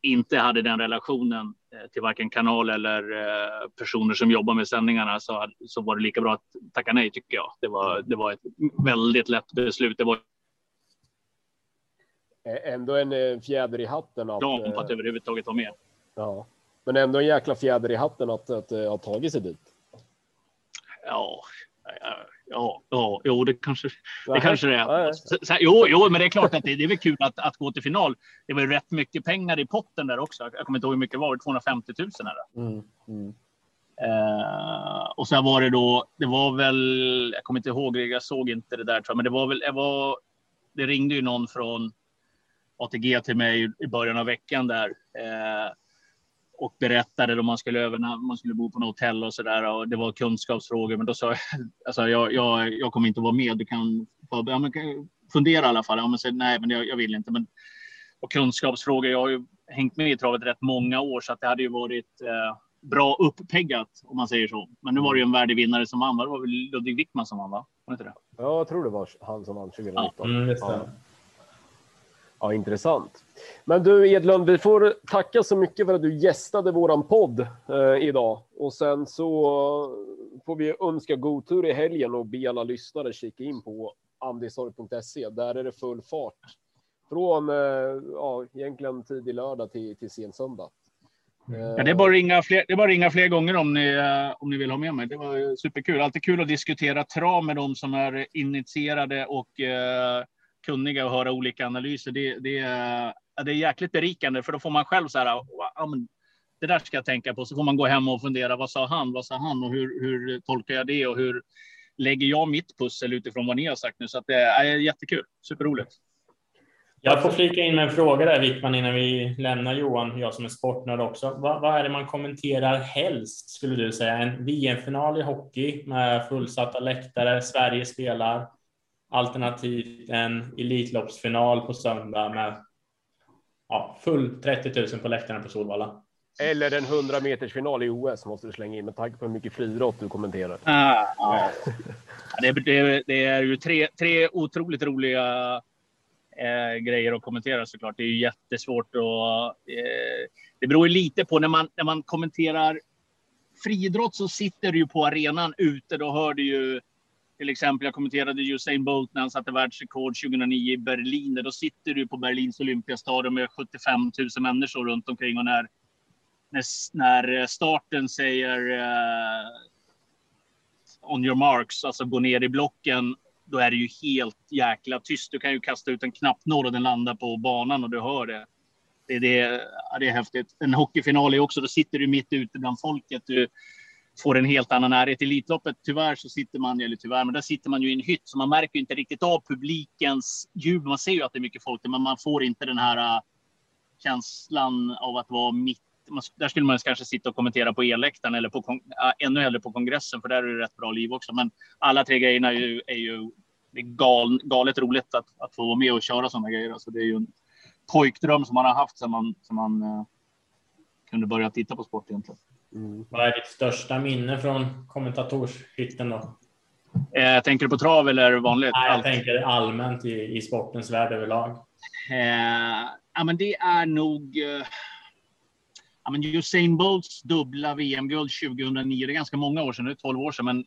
inte hade den relationen eh, till varken kanal eller eh, personer som jobbar med sändningarna så, så var det lika bra att tacka nej tycker jag. Det var, det var ett väldigt lätt beslut. Det var ändå en fjäder i hatten. Att, ja, på att överhuvudtaget vara med. Ja, men ändå en jäkla fjäder i hatten att, att, att ha tagit sig dit. Ja, Ja, ja, jo, det kanske det kanske det är. Så, jo, jo, men det är klart att det, det är väl kul att, att gå till final. Det var rätt mycket pengar i potten där också. Jag kommer inte ihåg hur mycket det var, 250 000 här. Mm, mm. Uh, och sen var det då, det var väl, jag kommer inte ihåg, jag såg inte det där, tror jag, men det var väl, det, var, det ringde ju någon från ATG till mig i början av veckan där. Uh, och berättade om man skulle övernatta, man skulle bo på något hotell och så där. Och det var kunskapsfrågor, men då sa jag, (laughs) alltså jag, jag, jag kommer inte att vara med. Du kan, ja, men, fundera i alla fall. Ja, men, så, nej, men jag, jag, vill inte. Men, och kunskapsfrågor, jag har ju hängt med i travet rätt många år, så att det hade ju varit eh, bra uppeggat om man säger så. Men nu var det ju en värdig vinnare som vann. Det var väl Ludvig Wickman som vann, va? Var inte det? Ja, jag tror det var han som vann 2019. Ja, mm, ja. Intressant. Men du Edlund, vi får tacka så mycket för att du gästade våran podd eh, idag och sen så får vi önska god tur i helgen och be alla lyssnare kika in på andistorg.se. Där är det full fart från eh, ja, egentligen tidig lördag till, till sen söndag. Ja, det, är bara ringa fler, det är bara ringa fler gånger om ni, eh, om ni vill ha med mig. Det var superkul. Alltid kul att diskutera trav med de som är initierade och eh, kunniga och höra olika analyser. Det, det, är, det är jäkligt berikande för då får man själv så här. Ja, men det där ska jag tänka på. Så får man gå hem och fundera. Vad sa han? Vad sa han? Och hur, hur tolkar jag det? Och hur lägger jag mitt pussel utifrån vad ni har sagt nu? Så att det är jättekul. Superroligt. Jag får flika in med en fråga där Wickman innan vi lämnar Johan, jag som är sportnörd också. Vad, vad, är det man kommenterar helst skulle du säga? En VM-final i hockey med fullsatta läktare, Sverige spelar, alternativt en Elitloppsfinal på söndag med ja, full 30 000 på läktarna på Solvalla. Eller en 100 meters final i OS måste du slänga in med tanke på hur mycket friidrott du kommenterar. Ah, ah. det, det, det, är ju tre, tre otroligt roliga eh, grejer att kommentera såklart. Det är ju jättesvårt och eh, det beror ju lite på när man, när man kommenterar friidrott så sitter du ju på arenan ute. Då hör du ju till exempel, jag kommenterade Usain Bolt när han satte världsrekord 2009 i Berlin. Då sitter du på Berlins Olympiastadion med 75 000 människor runt omkring och när, när, när eh, starten säger uh, on your marks, alltså gå ner i blocken då är det ju helt jäkla tyst. Du kan ju kasta ut en knappnål och den landar på banan och du hör det. Det, det, det är häftigt. En hockeyfinal är också, då sitter du mitt ute bland folket. Du får en helt annan närhet. I Elitloppet, tyvärr så sitter man, eller tyvärr, men där sitter man ju i en hytt, så man märker inte riktigt av publikens ljud. Man ser ju att det är mycket folk, men man får inte den här äh, känslan av att vara mitt där skulle man kanske sitta och kommentera på elläktaren eller på, äh, ännu hellre på kongressen, för där är det rätt bra liv också. Men alla tre grejerna är ju, är ju det är gal, galet roligt att, att få vara med och köra sådana grejer. Alltså det är ju en pojkdröm som man har haft sedan man, sedan man äh, kunde börja titta på sport egentligen. Mm. Vad är ditt största minne från kommentatorshytten då? Eh, tänker du på trav eller vanligt? Nej, jag Allt. tänker allmänt i, i sportens värld överlag. Eh, ja, men det är nog. Eh, ja, men Usain Bolts dubbla VM-guld 2009. Det är ganska många år sedan, det är 12 år sedan, men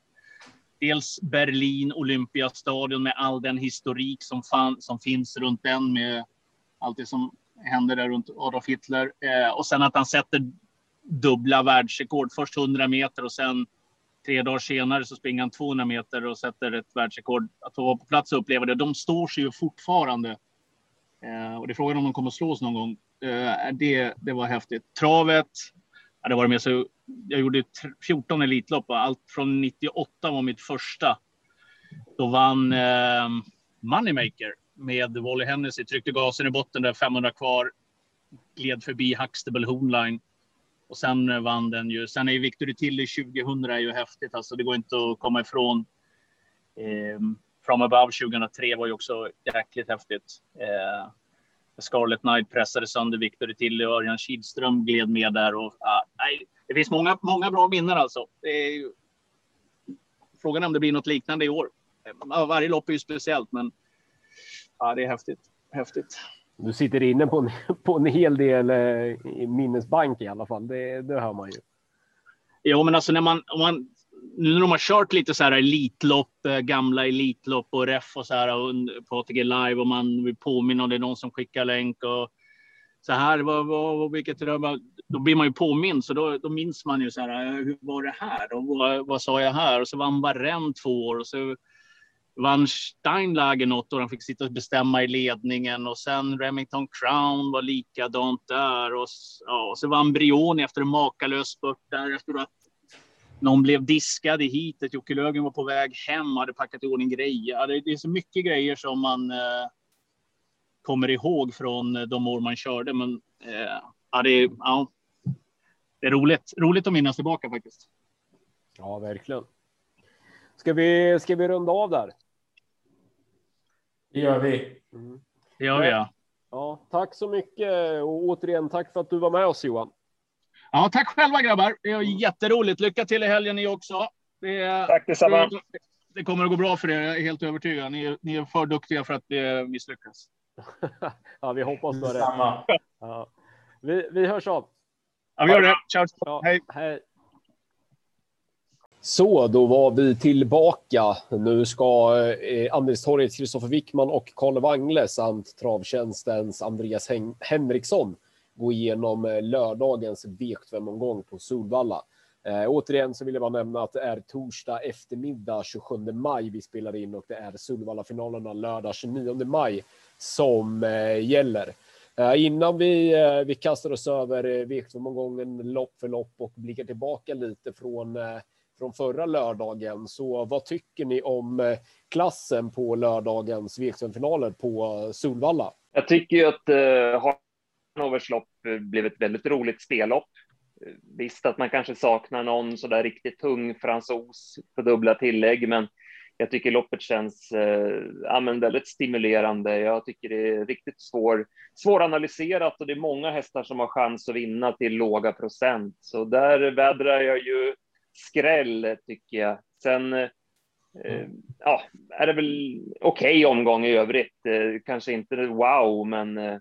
dels Berlin Olympiastadion med all den historik som, fan, som finns runt den med allt det som händer där runt Adolf Hitler. Eh, och sen att han sätter dubbla världsrekord. Först 100 meter och sen tre dagar senare så springer han 200 meter och sätter ett världsrekord. Att få vara på plats och uppleva det. De står sig ju fortfarande. Eh, och det är frågan om de kommer att slås någon gång. Eh, det, det var häftigt. Travet, ja, det var med så. Jag gjorde 14 Elitlopp. Allt från 98 var mitt första. Då vann eh, Moneymaker med Wally Hennessy. Tryckte gasen i botten där 500 kvar. Gled förbi Huxtable Hoonline. Och sen vann den ju. Sen är ju Victory Tilly 2000 är ju häftigt. Alltså det går inte att komma ifrån. Eh, From Above 2003 var ju också jäkligt häftigt. Eh, Scarlet Knight pressade sönder Victor Tilly och Örjan Kihlström gled med där. Och, ah, det finns många, många bra minnen alltså. Är, frågan är om det blir något liknande i år. Varje lopp är ju speciellt, men ja, det är häftigt. häftigt. Du sitter inne på en, (laughs) på en hel del eh, minnesbank i alla fall. Det, det hör man ju. Jo, men alltså när man, om man nu när de har kört lite så här elitlopp, eh, gamla elitlopp och ref och så här på ATG live och man vill påminna om det är någon som skickar länk och så här, vad, vad, vilket då blir man ju påmind, så då, då minns man ju så här, eh, hur var det här och vad, vad sa jag här? Och så vann Varenne två år och så vann Steinlager något och de fick sitta och bestämma i ledningen och sen Remington Crown var likadant där och, ja, och så vann Brioni efter en makalös spurt där Jag tror att någon blev diskad i hitet. Jocke Lögen var på väg hem och hade packat i ordning grejer. Det, är så mycket grejer som man eh, kommer ihåg från eh, de år man körde. Men eh, ja, det, är, ja, det är roligt. Roligt att minnas tillbaka faktiskt. Ja, verkligen. Ska vi, ska vi runda av där? Det gör vi. Mm. Det gör vi, ja. Ja, tack så mycket och återigen tack för att du var med oss Johan. Ja, tack själva grabbar. Det är jätteroligt. Lycka till i helgen ni också. Det, tack detsamma. Det, det kommer att gå bra för er, jag är helt övertygad. Ni, är, ni är för duktiga för att det misslyckas. (laughs) ja, vi hoppas på det. Ja. Vi, vi hörs av. Ja, vi gör det. Ciao. Ja, hej. hej. Så, då var vi tillbaka. Nu ska eh, Andelstorget Kristoffer Wickman och Karl Wangle samt travtjänstens Andreas Hen Henriksson gå igenom eh, lördagens V75-omgång på Solvalla. Eh, återigen så vill jag bara nämna att det är torsdag eftermiddag 27 maj vi spelar in och det är Solvalla-finalerna lördag 29 maj som eh, gäller. Eh, innan vi, eh, vi kastar oss över V75-omgången lopp för lopp och blickar tillbaka lite från, eh, från förra lördagen, så vad tycker ni om eh, klassen på lördagens V-finaler på eh, Solvalla? Jag tycker ju att eh, Hanovers lopp eh, blev ett väldigt roligt spellopp. Visst att man kanske saknar någon så där riktigt tung fransos på dubbla tillägg, men jag tycker loppet känns eh, ja, väldigt stimulerande. Jag tycker det är riktigt svår, svåranalyserat och det är många hästar som har chans att vinna till låga procent. Så där vädrar jag ju skräll tycker jag. Sen eh, ja, är det väl okej okay omgång i övrigt. Eh, kanske inte wow, men, eh,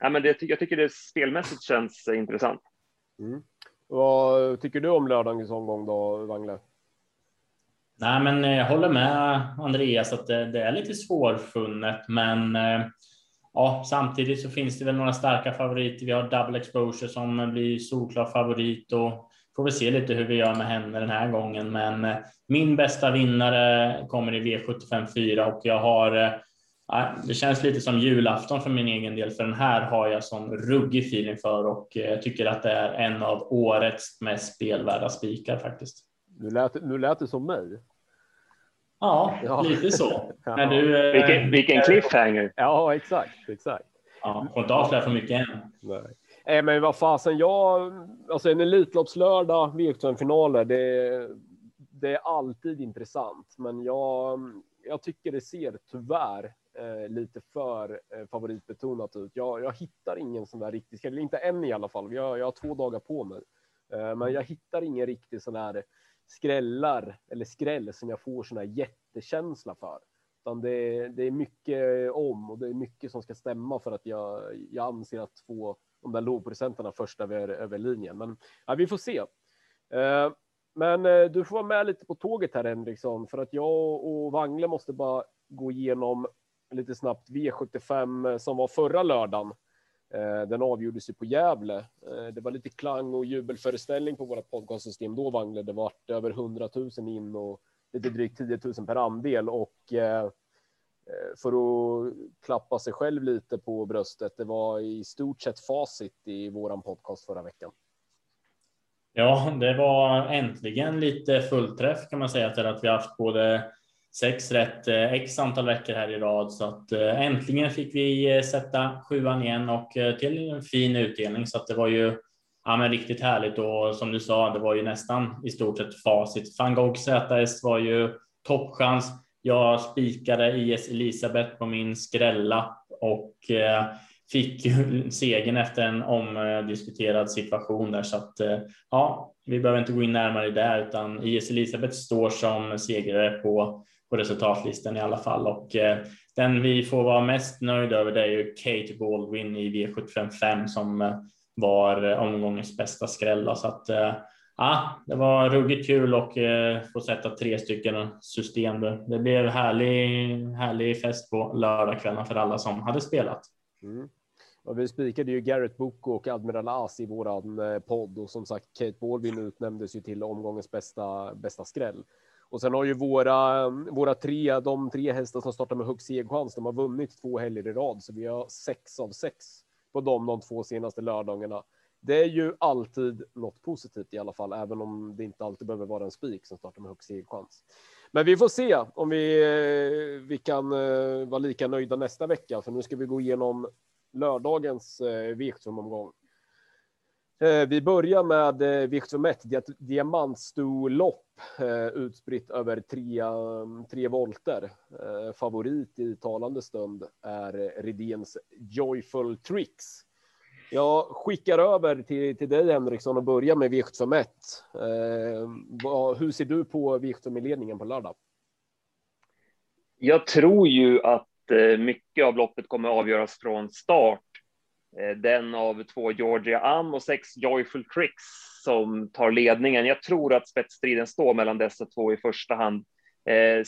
ja, men det, jag tycker det spelmässigt känns intressant. Mm. Vad tycker du om lördagens omgång då, Wangle? Nej, men jag håller med Andreas att det, det är lite svårfunnet, men eh, ja, samtidigt så finns det väl några starka favoriter. Vi har double exposure som blir solklar favorit och får vi se lite hur vi gör med henne den här gången. Men eh, min bästa vinnare kommer i V75 4 och jag har eh, det känns lite som julafton för min egen del, för den här har jag sån ruggig feeling för och jag tycker att det är en av årets mest spelvärda spikar faktiskt. Nu lät, nu lät det som mig. Ja, ja. lite så. (laughs) ja. När du, vilken, vilken cliffhanger. Ja, exakt, exakt. Ja, får inte avslöja för mycket än. Nej. Nej, men vad fasen, jag, alltså en Elitloppslördag, V75-finaler, det, det är alltid intressant, men jag, jag tycker det ser tyvärr eh, lite för eh, favoritbetonat ut. Jag, jag hittar ingen sån där riktig eller inte än i alla fall. Jag, jag har två dagar på mig, eh, men jag hittar ingen riktig sån här skrällar eller skräll som jag får sån här jättekänsla för. Utan det, det är mycket om och det är mycket som ska stämma för att jag, jag anser att två de där lågprocentarna först över, över linjen. Men ja, vi får se. Eh, men eh, du får vara med lite på tåget här Henriksson, för att jag och Wangle måste bara gå igenom lite snabbt V75 eh, som var förra lördagen. Eh, den avgjordes ju på Gävle. Det var lite klang och jubelföreställning på våra podcastsystem då, Wangle. Det var över 100 000 in och lite drygt 10 000 per andel och Eh, för att klappa sig själv lite på bröstet. Det var i stort sett facit i våran podcast förra veckan. Ja, det var äntligen lite fullträff kan man säga till att vi haft både sex rätt eh, x antal veckor här i rad så att eh, äntligen fick vi sätta sjuan igen och till en fin utdelning så att det var ju ja, men riktigt härligt och som du sa, det var ju nästan i stort sett facit. Van Gogh ZS var ju toppchans. Jag spikade IS Elisabeth på min skrälla och eh, fick ju segern efter en omdiskuterad situation där. Så att eh, ja, vi behöver inte gå in närmare i det utan IS Elisabeth står som segrare på på resultatlistan i alla fall. Och eh, den vi får vara mest nöjda över det är ju Kate Baldwin i V755 som var omgångens bästa skrälla. Så att ja, det var ruggigt kul och eh, få sätta tre stycken system. Det blev härlig, härlig fest på lördagskvällen för alla som hade spelat. Mm. Och vi spikade ju Garrett Boko och Admiral As i våran eh, podd och som sagt Kate Baldwin utnämndes ju till omgångens bästa, bästa skräll. Och sen har ju våra, våra tre, de tre hästar som startar med högst segerchans, de har vunnit två helger i rad, så vi har sex av sex på dem de två senaste lördagarna. Det är ju alltid något positivt i alla fall, även om det inte alltid behöver vara en spik som startar med högst segerchans. Men vi får se om vi, eh, vi kan eh, vara lika nöjda nästa vecka, för nu ska vi gå igenom lördagens eh, V75-omgång. Vi börjar med eh, Victor Met, diamantstolopp utspritt över tre, mm, tre volter. Favorit i talande stund är Redéns Joyful Tricks. Jag skickar över till, till dig Henriksson och börjar med Victor Met. Ehm, hur ser du på Victor ledningen på lördag? Jag tror ju att eh, mycket av loppet kommer avgöras från start Eh, den av två Georgia Am och sex Joyful Tricks som tar ledningen. Jag tror att spetsstriden står mellan dessa två i första hand. Eh,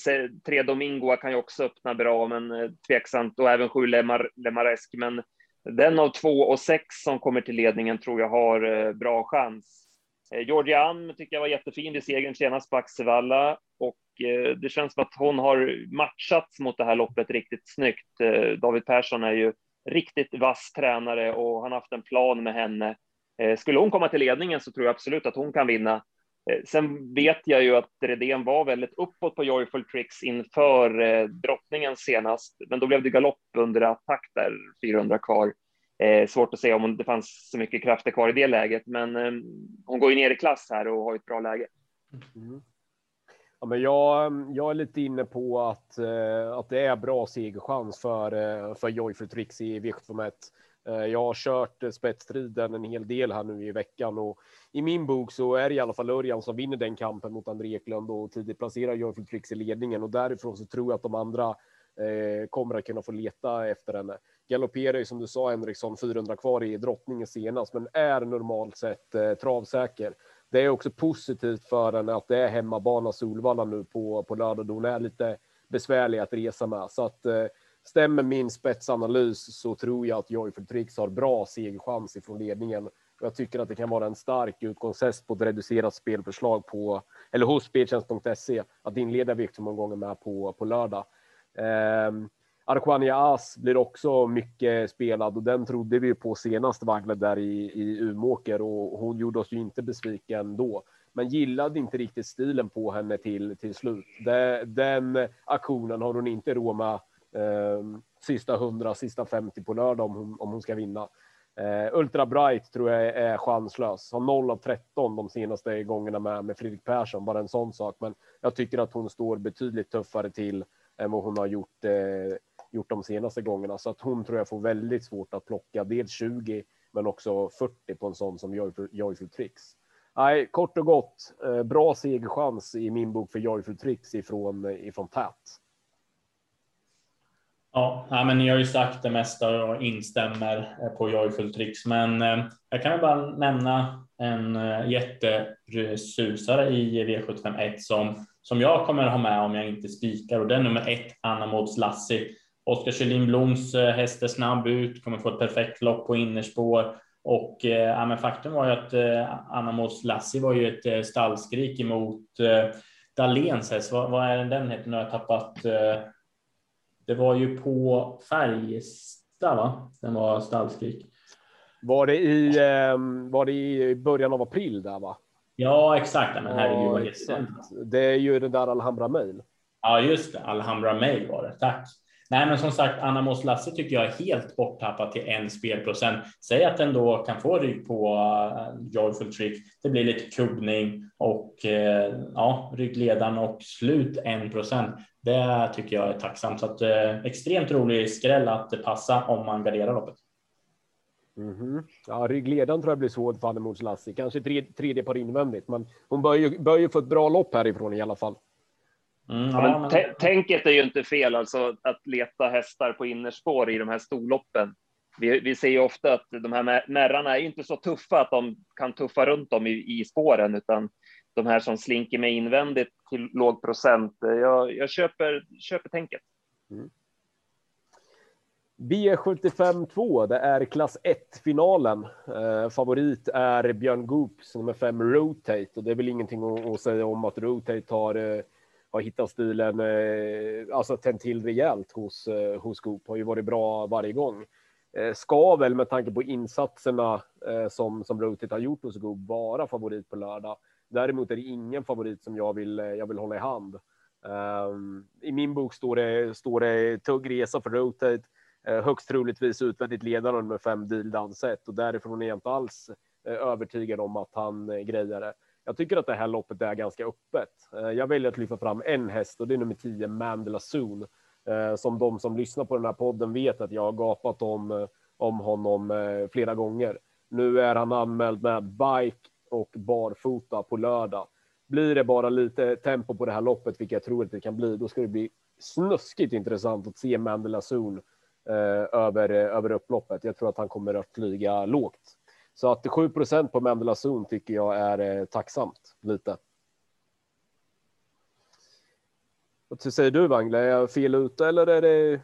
tre Domingoa kan ju också öppna bra, men eh, tveksamt och även sju Lemar, Lemaresk. Men den av två och sex som kommer till ledningen tror jag har eh, bra chans. Eh, Georgian tycker jag var jättefin i segern senast på Axevalla och eh, det känns som att hon har matchats mot det här loppet riktigt snyggt. David Persson är ju riktigt vass tränare och han har haft en plan med henne. Skulle hon komma till ledningen så tror jag absolut att hon kan vinna. Eh, sen vet jag ju att Redén var väldigt uppåt på Joyful Tricks inför eh, drottningen senast, men då blev det galopp under attack där, 400 kvar. Eh, svårt att säga om det fanns så mycket krafter kvar i det läget, men eh, hon går ju ner i klass här och har ett bra läge. Mm. Ja, men jag, jag är lite inne på att, eh, att det är bra segerchans för, eh, för Joyful Tricks i V751. Eh, jag har kört eh, spetsstriden en hel del här nu i veckan och i min bok så är det i alla fall Örjan som vinner den kampen mot André Eklund och tidigt placerar Jörgen Tricks i ledningen och därifrån så tror jag att de andra eh, kommer att kunna få leta efter henne. Galopperar ju som du sa Henriksson 400 kvar i drottningen senast, men är normalt sett travsäker. Det är också positivt för henne att det är hemmabana Solvalla nu på, på lördag då hon är lite besvärlig att resa med. Så att eh, stämmer min spetsanalys så tror jag att Joyful Tricks har bra segerchans ifrån ledningen. Jag tycker att det kan vara en stark utgångshäst på ett reducerat spelförslag på eller hos speltjänst.se att inleda viktomgången med på, på lördag. Eh, Arquania As blir också mycket spelad och den trodde vi på senast Wagle där i, i Umåker och hon gjorde oss ju inte besviken då. Men gillade inte riktigt stilen på henne till, till slut. Det, den aktionen har hon inte råd med Ehm, sista 100, sista 50 på lördag om hon, om hon ska vinna. Eh, Ultra Bright tror jag är chanslös. Har 0 av 13 de senaste gångerna med, med Fredrik Persson, bara en sån sak. Men jag tycker att hon står betydligt tuffare till än vad hon har gjort, eh, gjort de senaste gångerna. Så att hon tror jag får väldigt svårt att plocka dels 20 men också 40 på en sån som Joyful, Joyful Tricks. Nej, kort och gott, eh, bra segerchans i min bok för Joyful Tricks ifrån, eh, ifrån Tät. Ja, men ni har ju sagt det mesta och instämmer eh, på Joyful Tricks, men eh, jag kan väl bara nämna en eh, jättesusare i V751 som, som jag kommer att ha med om jag inte spikar och det är nummer ett, Anna Mods Lassi. Oskar Kjellin Bloms häst är snabb ut, kommer få ett perfekt lopp på innerspår och ja, men faktum var ju att Anna Mods Lassi var ju ett stallskrik emot Dahléns häst. Vad, vad är den heter? Nu har jag tappat det var ju på Färjestad, va? Den var stallskrik. Var det i, ehm, var det i början av april där, va? Ja, exakt. Men herregud, vad exakt. Det är ju den där Alhambra Mail. Ja, just det. Alhambra Mail var det. Tack. Nej, men som sagt, Anna Moss Lasse tycker jag är helt borttappad till en spelprocent. Säg att den då kan få rygg på uh, Joyful Trick. Det blir lite kubbning och uh, ja, ryggledaren och slut en procent. Det tycker jag är tacksamt. Så att, uh, extremt rolig skräll att passa om man garderar loppet. Mm -hmm. Ja, ryggledaren tror jag blir svårt för Anna Moss Lassi. Kanske tredje, tredje par invändigt, men hon bör ju, bör ju få ett bra lopp härifrån i alla fall. Mm, ja, men Tänket är ju inte fel, alltså att leta hästar på innerspår i de här storloppen. Vi, vi ser ju ofta att de här märrarna är inte så tuffa att de kan tuffa runt dem i, i spåren, utan de här som slinker med invändigt till låg procent. Jag, jag köper, köper tänket. Mm. B75 2, det är klass 1 finalen. Eh, favorit är Björn Goops nummer 5 Rotate och det är väl ingenting att, att säga om att Rotate har eh, har hittat stilen, eh, alltså tänt till rejält hos, eh, hos Goop, har ju varit bra varje gång. Eh, ska väl med tanke på insatserna eh, som, som Rotit har gjort hos Goop vara favorit på lördag. Däremot är det ingen favorit som jag vill, eh, jag vill hålla i hand. Ehm, I min bok står det, står det tugg resa för Rotate, eh, högst troligtvis utvändigt ledaren med fem deal danset och därifrån är jag inte alls övertygad om att han uh, grejar det. Jag tycker att det här loppet är ganska öppet. Eh, jag väljer att lyfta fram en häst och det är nummer 10 Mandela Soon eh, som de som lyssnar på den här podden vet att jag har gapat om, eh, om honom flera gånger. Nu är han anmäld med bike och barfota på lördag. Blir det bara lite tempo på det här loppet, vilket jag tror att det kan bli, då ska det bli snuskigt intressant att se Mandela Zoon över, över upploppet. Jag tror att han kommer att flyga lågt. Så att 7% på Mandela Zon tycker jag är eh, tacksamt lite. Vad säger du Wangle? Är jag fel ute eller är det?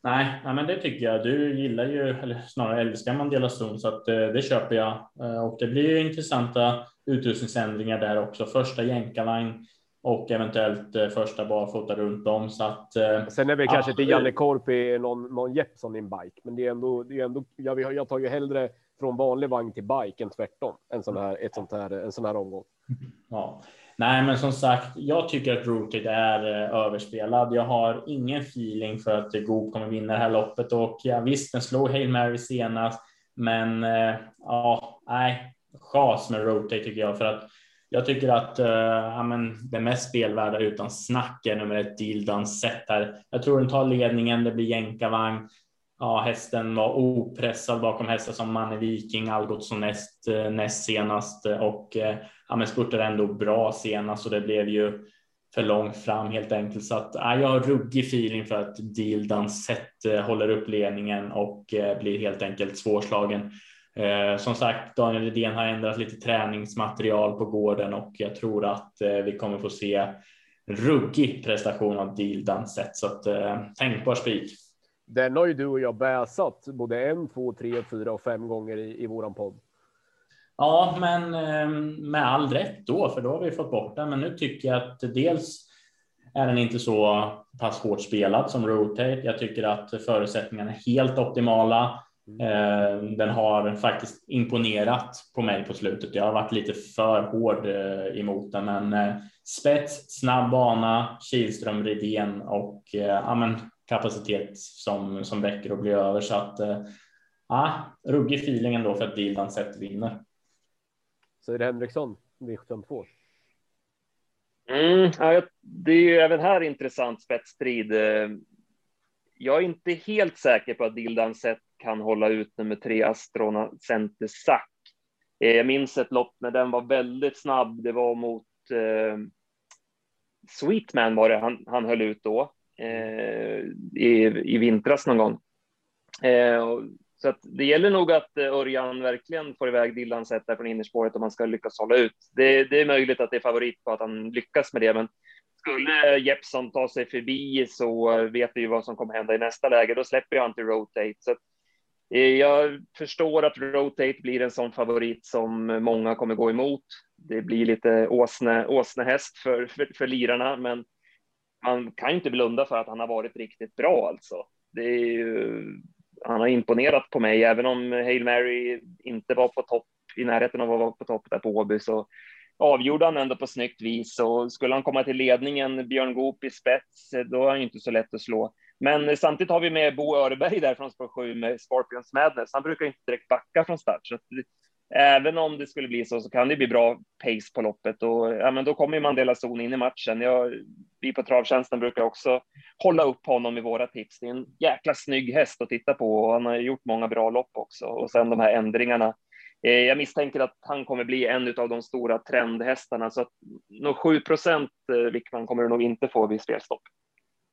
Nej, nej, men det tycker jag. Du gillar ju, eller snarare älskar Mandela Zone, så att eh, det köper jag. Eh, och det blir ju intressanta utrustningsändringar där också. Första jänkarvagn och eventuellt första barfota runt om. Så att, Sen är det kanske inte Janne Korpi någon, någon Jeppson i en bike, men det är ändå, det är ändå jag, jag tar ju hellre från vanlig vagn till bike än tvärtom. En sån här, ett sånt här, en sån här omgång. (laughs) Ja, nej, men som sagt, jag tycker att Rooted är eh, överspelad. Jag har ingen feeling för att Goop kommer vinna det här loppet och ja, visst, den slog Hail Mary senast, men eh, ja, nej, chas med Rooted tycker jag för att jag tycker att uh, ja, men det mest spelvärda utan snack är nummer ett Dildan Setter. Jag tror den tar ledningen. Det blir jänkarvagn ja, hästen var opressad bakom hästar som Manne Viking, Algotsson näst, eh, näst senast och eh, ja, men spurtade ändå bra senast och det blev ju för långt fram helt enkelt. Så att ja, jag har ruggig feeling för att Dildan sett eh, håller upp ledningen och blir helt enkelt svårslagen. som sagt, Daniel Redén har ändrat lite träningsmaterial på gården och jag tror att vi kommer få se ruggig prestation av Dildan sett så att tänkbar spik. Den har ju du och jag bäsat både en, två, tre, fyra och fem gånger i, i våran podd. Ja, men ehm, med all rätt då, för då har vi fått bort den. Men nu tycker jag att dels är den inte så pass hårt spelad som Rotate. Jag tycker att förutsättningarna är helt optimala. Ehm, den har faktiskt imponerat på mig på slutet. Jag har varit lite för hård eh, emot den, men eh, spets, snabb bana, Kihlström, Rydén och eh, ja, men kapacitet som, som räcker att bli över. Så att eh, ja, ruggig feeling ändå för att Dildan sett vinner. Så är det Henriksson, V72. Mm, ja, det är ju även här intressant spetsstrid. Eh, jag är inte helt säker på att Dildan sett kan hålla ut nummer tre Astrona Center Sack. Eh, jag minns ett lopp när den var väldigt snabb. Det var mot eh, Sweetman var det han, han höll ut då Eh, i, i vintras någon gång. Eh, så att det gäller nog att eh, Örjan verkligen får iväg Dylan där från innerspåret om man ska lyckas hålla ut. Det, det, är möjligt att det är favorit på att han lyckas med det, men skulle Jeppson ta sig förbi så vet vi ju vad som kommer hända i nästa läge. Då släpper han till rotate. Så att, eh, jag förstår att rotate blir en sån favorit som många kommer gå emot. Det blir lite åsne, åsnehäst för, för, för lirarna, men man kan ju inte blunda för att han har varit riktigt bra alltså. Det är ju, han har imponerat på mig, även om Hail Mary inte var på topp i närheten av att vara på topp där på Åby så avgjorde han ändå på snyggt vis och skulle han komma till ledningen, Björn Goop i spets, då är han inte så lätt att slå. Men samtidigt har vi med Bo Öreberg där från spår 7 med Scorpions Madness. Han brukar inte direkt backa från start, så även om det skulle bli så, så kan det bli bra pace på loppet och ja, men då kommer Mandela Zon in i matchen. Jag, vi på travtjänsten brukar också hålla upp honom i våra tips. Det är en jäkla snygg häst att titta på och han har gjort många bra lopp också. Och sen de här ändringarna. Eh, jag misstänker att han kommer bli en av de stora trendhästarna så att nog 7 procent eh, Wickman kommer du nog inte få vid spelstopp.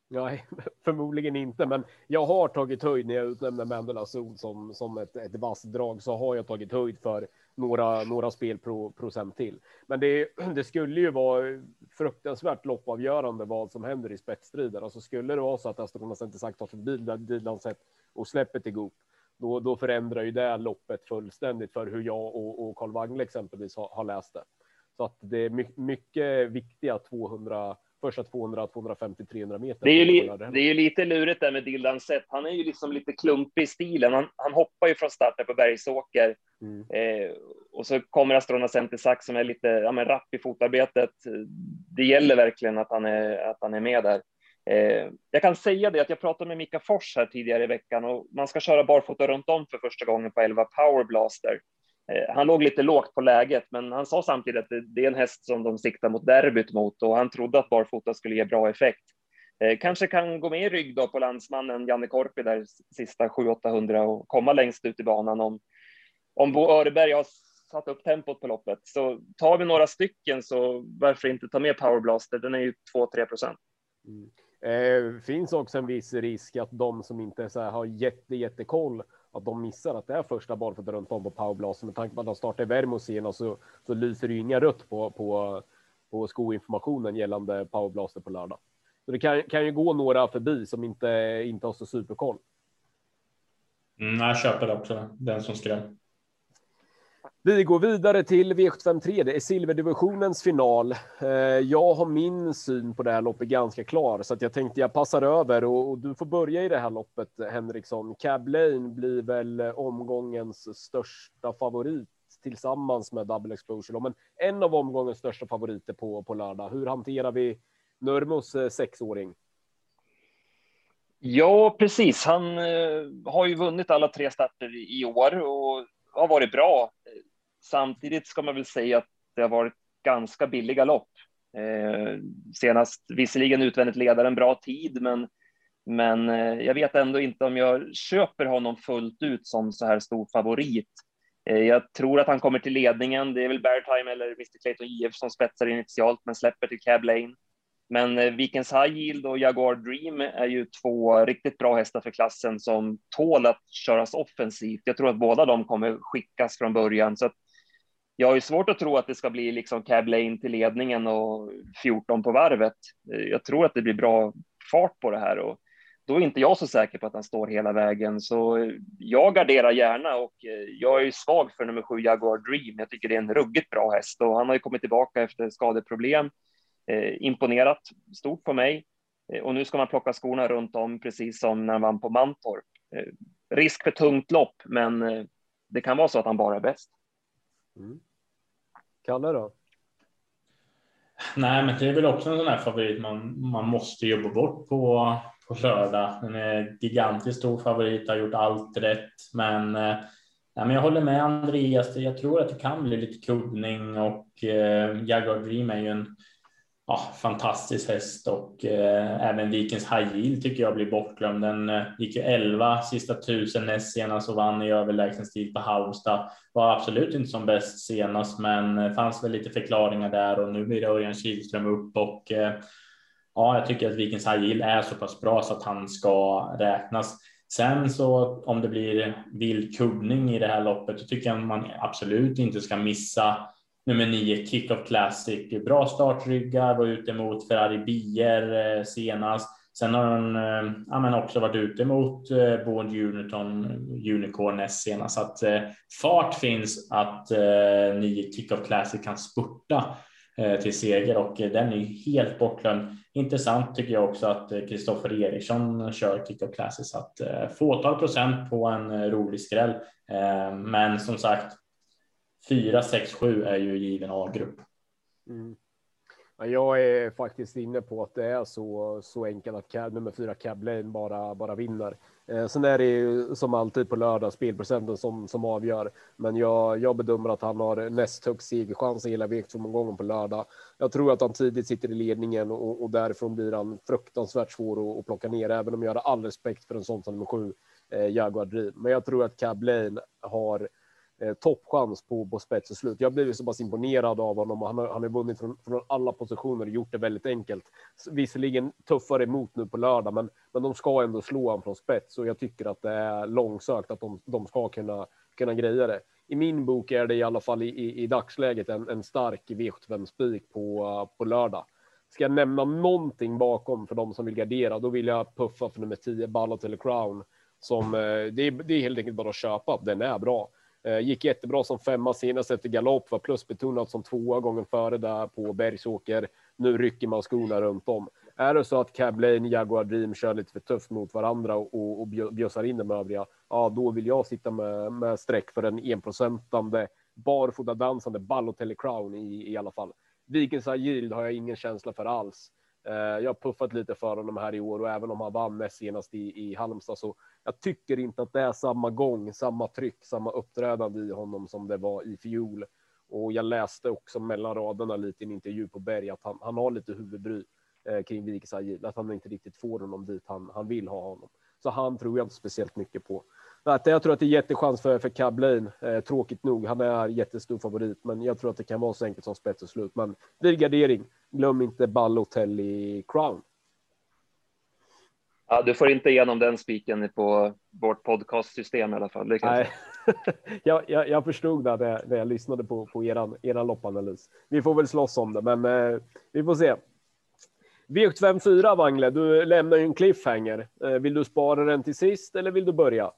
Nej, (laughs) förmodligen inte, men jag har tagit höjd när jag utnämnde Mandela Sol som, som ett, ett vasst drag så har jag tagit höjd för några, några spelprocent till. Men det, (clears throat) det skulle ju vara fruktansvärt loppavgörande vad som händer i spetsstrider. Alltså skulle det vara så att Astronaut inte sagt tar förbi Dilan sett och släpper till Goop, då, då förändrar ju det loppet fullständigt för hur jag och, och Carl Wangle exempelvis har, har läst det. Så att det är mycket viktiga 200 första 200, 250, 300 meter. Det är ju, det är ju lite lurigt där med Dildan Sett. Han är ju liksom lite klumpig i stilen. Han, han hoppar ju från starten på Bergsåker mm. eh, och så kommer Astrona Centisac som är lite ja, men rapp i fotarbetet. Det gäller verkligen att han är, att han är med där. Eh, jag kan säga det att jag pratade med Mika Fors här tidigare i veckan och man ska köra barfota runt om för första gången på 11 Power Blaster. Eh, han låg lite lågt på läget, men han sa samtidigt att det är en häst som de siktar mot derbyt mot och han trodde att barfota skulle ge bra effekt. Eh, kanske kan gå med i rygg då på landsmannen Janne Korpi där sista 7-800 och komma längst ut i banan om, om Bo Öreberg har satt upp tempot på loppet. Så tar vi några stycken så varför inte ta med Powerblaster? Den är ju 2-3 procent. Mm. Eh, finns också en viss risk att de som inte så här, har jätte, jättekoll att de missar att det är första barfota runt om på powerblasen med tanke på att de startar i Värmo senast så, så lyser det ju inga rött på, på, på skoinformationen gällande powerblaster på lördag. Så det kan, kan ju gå några förbi som inte, inte har så superkoll. Mm, jag köper det också den som skrev. Vi går vidare till V753. Det är silverdivisionens final. Eh, jag har min syn på det här loppet ganska klar, så att jag tänkte jag passar över och, och du får börja i det här loppet, Henriksson. Cab Lane blir väl eh, omgångens största favorit tillsammans med Double Exposure, men en av omgångens största favoriter på, på lördag. Hur hanterar vi Nurmos eh, sexåring? Ja, precis. Han har ju vunnit alla tre starter i år och har varit bra. Samtidigt ska man väl säga att det har varit ganska billiga lopp. Eh, senast visserligen utvändigt ledare en bra tid, men, men eh, jag vet ändå inte om jag köper honom fullt ut som så här stor favorit. Eh, jag tror att han kommer till ledningen. Det är väl Beartime eller Mr Clayton IF som spetsar initialt, men släpper till Cab Lane. Men eh, Vikens High Yield och Jaguar Dream är ju två riktigt bra hästar för klassen som tål att köras offensivt. Jag tror att båda de kommer skickas från början, så att jag har ju svårt att tro att det ska bli liksom Cab Lane till ledningen och 14 på varvet. Jag tror att det blir bra fart på det här och då är inte jag så säker på att han står hela vägen. Så jag garderar gärna och eh, jag är ju svag för nummer sju Jaguar Dream. Jag tycker det är en ruggigt bra häst och han har ju kommit tillbaka efter skadeproblem. Eh, imponerat stort på mig eh, och nu ska man plocka skorna runt om precis som när han vann på Mantorp. Eh, risk för tungt lopp, men eh, det kan vara så att han bara är bäst. Mm. Kalle då? Nej, men det är väl också en sån här favorit man, man måste jobba bort på, på lördag. Den är gigantiskt stor favorit, har gjort allt rätt, men eh, nej, men jag håller med Andreas. Jag tror att det kan bli lite kubbning och eh, Jaguar Dream är ju en ja, fantastisk häst och eh, även Vikens High Yield tycker jag blir bortglömd. Den eh, gick ju 11 sista tusen näst senast och vann i överlägsen stil på Halmstad. Var absolut inte som bäst senast, men eh, fanns väl lite förklaringar där och nu blir det Örjan Kihlström upp och eh, ja, jag tycker att Vikens High Yield är så pass bra så att han ska räknas. Sen så om det blir vild kubbning i det här loppet, så tycker jag man absolut inte ska missa nummer nio Kickoff Classic. Bra startryggar, var ute mot Ferrari Bier eh, senast. Sen har han eh, ja, men också varit ute mot eh, Uniton Unicorn näst senast. Så att eh, fart finns att eh, nio Kickoff Classic kan spurta eh, till seger och den är helt bortglömd. Intressant tycker jag också att Kristoffer Eriksson kör Kickoff Classic så att fåtal procent på en rolig skräll. men som sagt, 4, 6, 7 är ju given A-grupp. Mm. Jag är faktiskt inne på att det är så, så enkelt att cab, nummer fyra Cab Lane bara, bara vinner. Eh, sen är det ju som alltid på lördag spelprocenten som, som avgör. Men jag, jag bedömer att han har näst högst segerchans i hela V2-omgången på lördag. Jag tror att han tidigt sitter i ledningen och, och därifrån blir han fruktansvärt svår att, att plocka ner, även om jag har all respekt för en sån som nummer sju, eh, Jaguar Dream. Men jag tror att Cab Lane har eh, toppchans på, på spets och slut. Jag blev så pass imponerad av honom och han har, han har vunnit från, från alla positioner och gjort det väldigt enkelt. Visserligen tuffare emot nu på lördag, men, men de ska ändå slå honom från spets och jag tycker att det är långsökt att de, de ska kunna, kunna greja det. I min bok är det i alla fall i, i, i dagsläget en, en stark V75 spik på, på lördag. Ska jag nämna någonting bakom för de som vill gardera, då vill jag puffa för nummer 10, Ballot Crown, som eh, det är, det är helt enkelt bara att köpa. Den är bra. Eh, gick jättebra som femma senast efter galopp, var plusbetonad som tvåa gången före där på Bergsåker. Nu rycker man skorna runt om. Är det så att Cab Lane, Jaguar Dream kör lite för tufft mot varandra och, och bjössar in de övriga, ja, då vill jag sitta med, med streck för en enprocentande barfotadansande Balotelli Crown i, i alla fall. Vikens Yield har jag ingen känsla för alls. Eh, jag har puffat lite för honom här i år och även om han vann näst senast i, i Halmstad så jag tycker inte att det är samma gång, samma tryck, samma uppträdande i honom som det var i fjol. Och jag läste också mellan raderna lite i en intervju på Berg att han, han har lite huvudbry eh, kring Vikes att han inte riktigt får honom dit han, han vill ha honom. Så han tror jag inte speciellt mycket på. Jag tror att det är jättechans för, för Cab Lane. Eh, tråkigt nog, han är jättestor favorit, men jag tror att det kan vara så enkelt som spets och slut. Men vid gardering, glöm inte Balotelli Crown. Ja, du får inte igenom den spiken på vårt podcastsystem i alla fall. Det Nej, (laughs) jag, jag, jag, förstod det när, när jag lyssnade på, på eran, eran loppanalys. Vi får väl slåss om det, men eh, vi får se. V75 4 Wangle, du lämnar ju en cliffhanger. Eh, vill du spara den till sist eller vill du börja?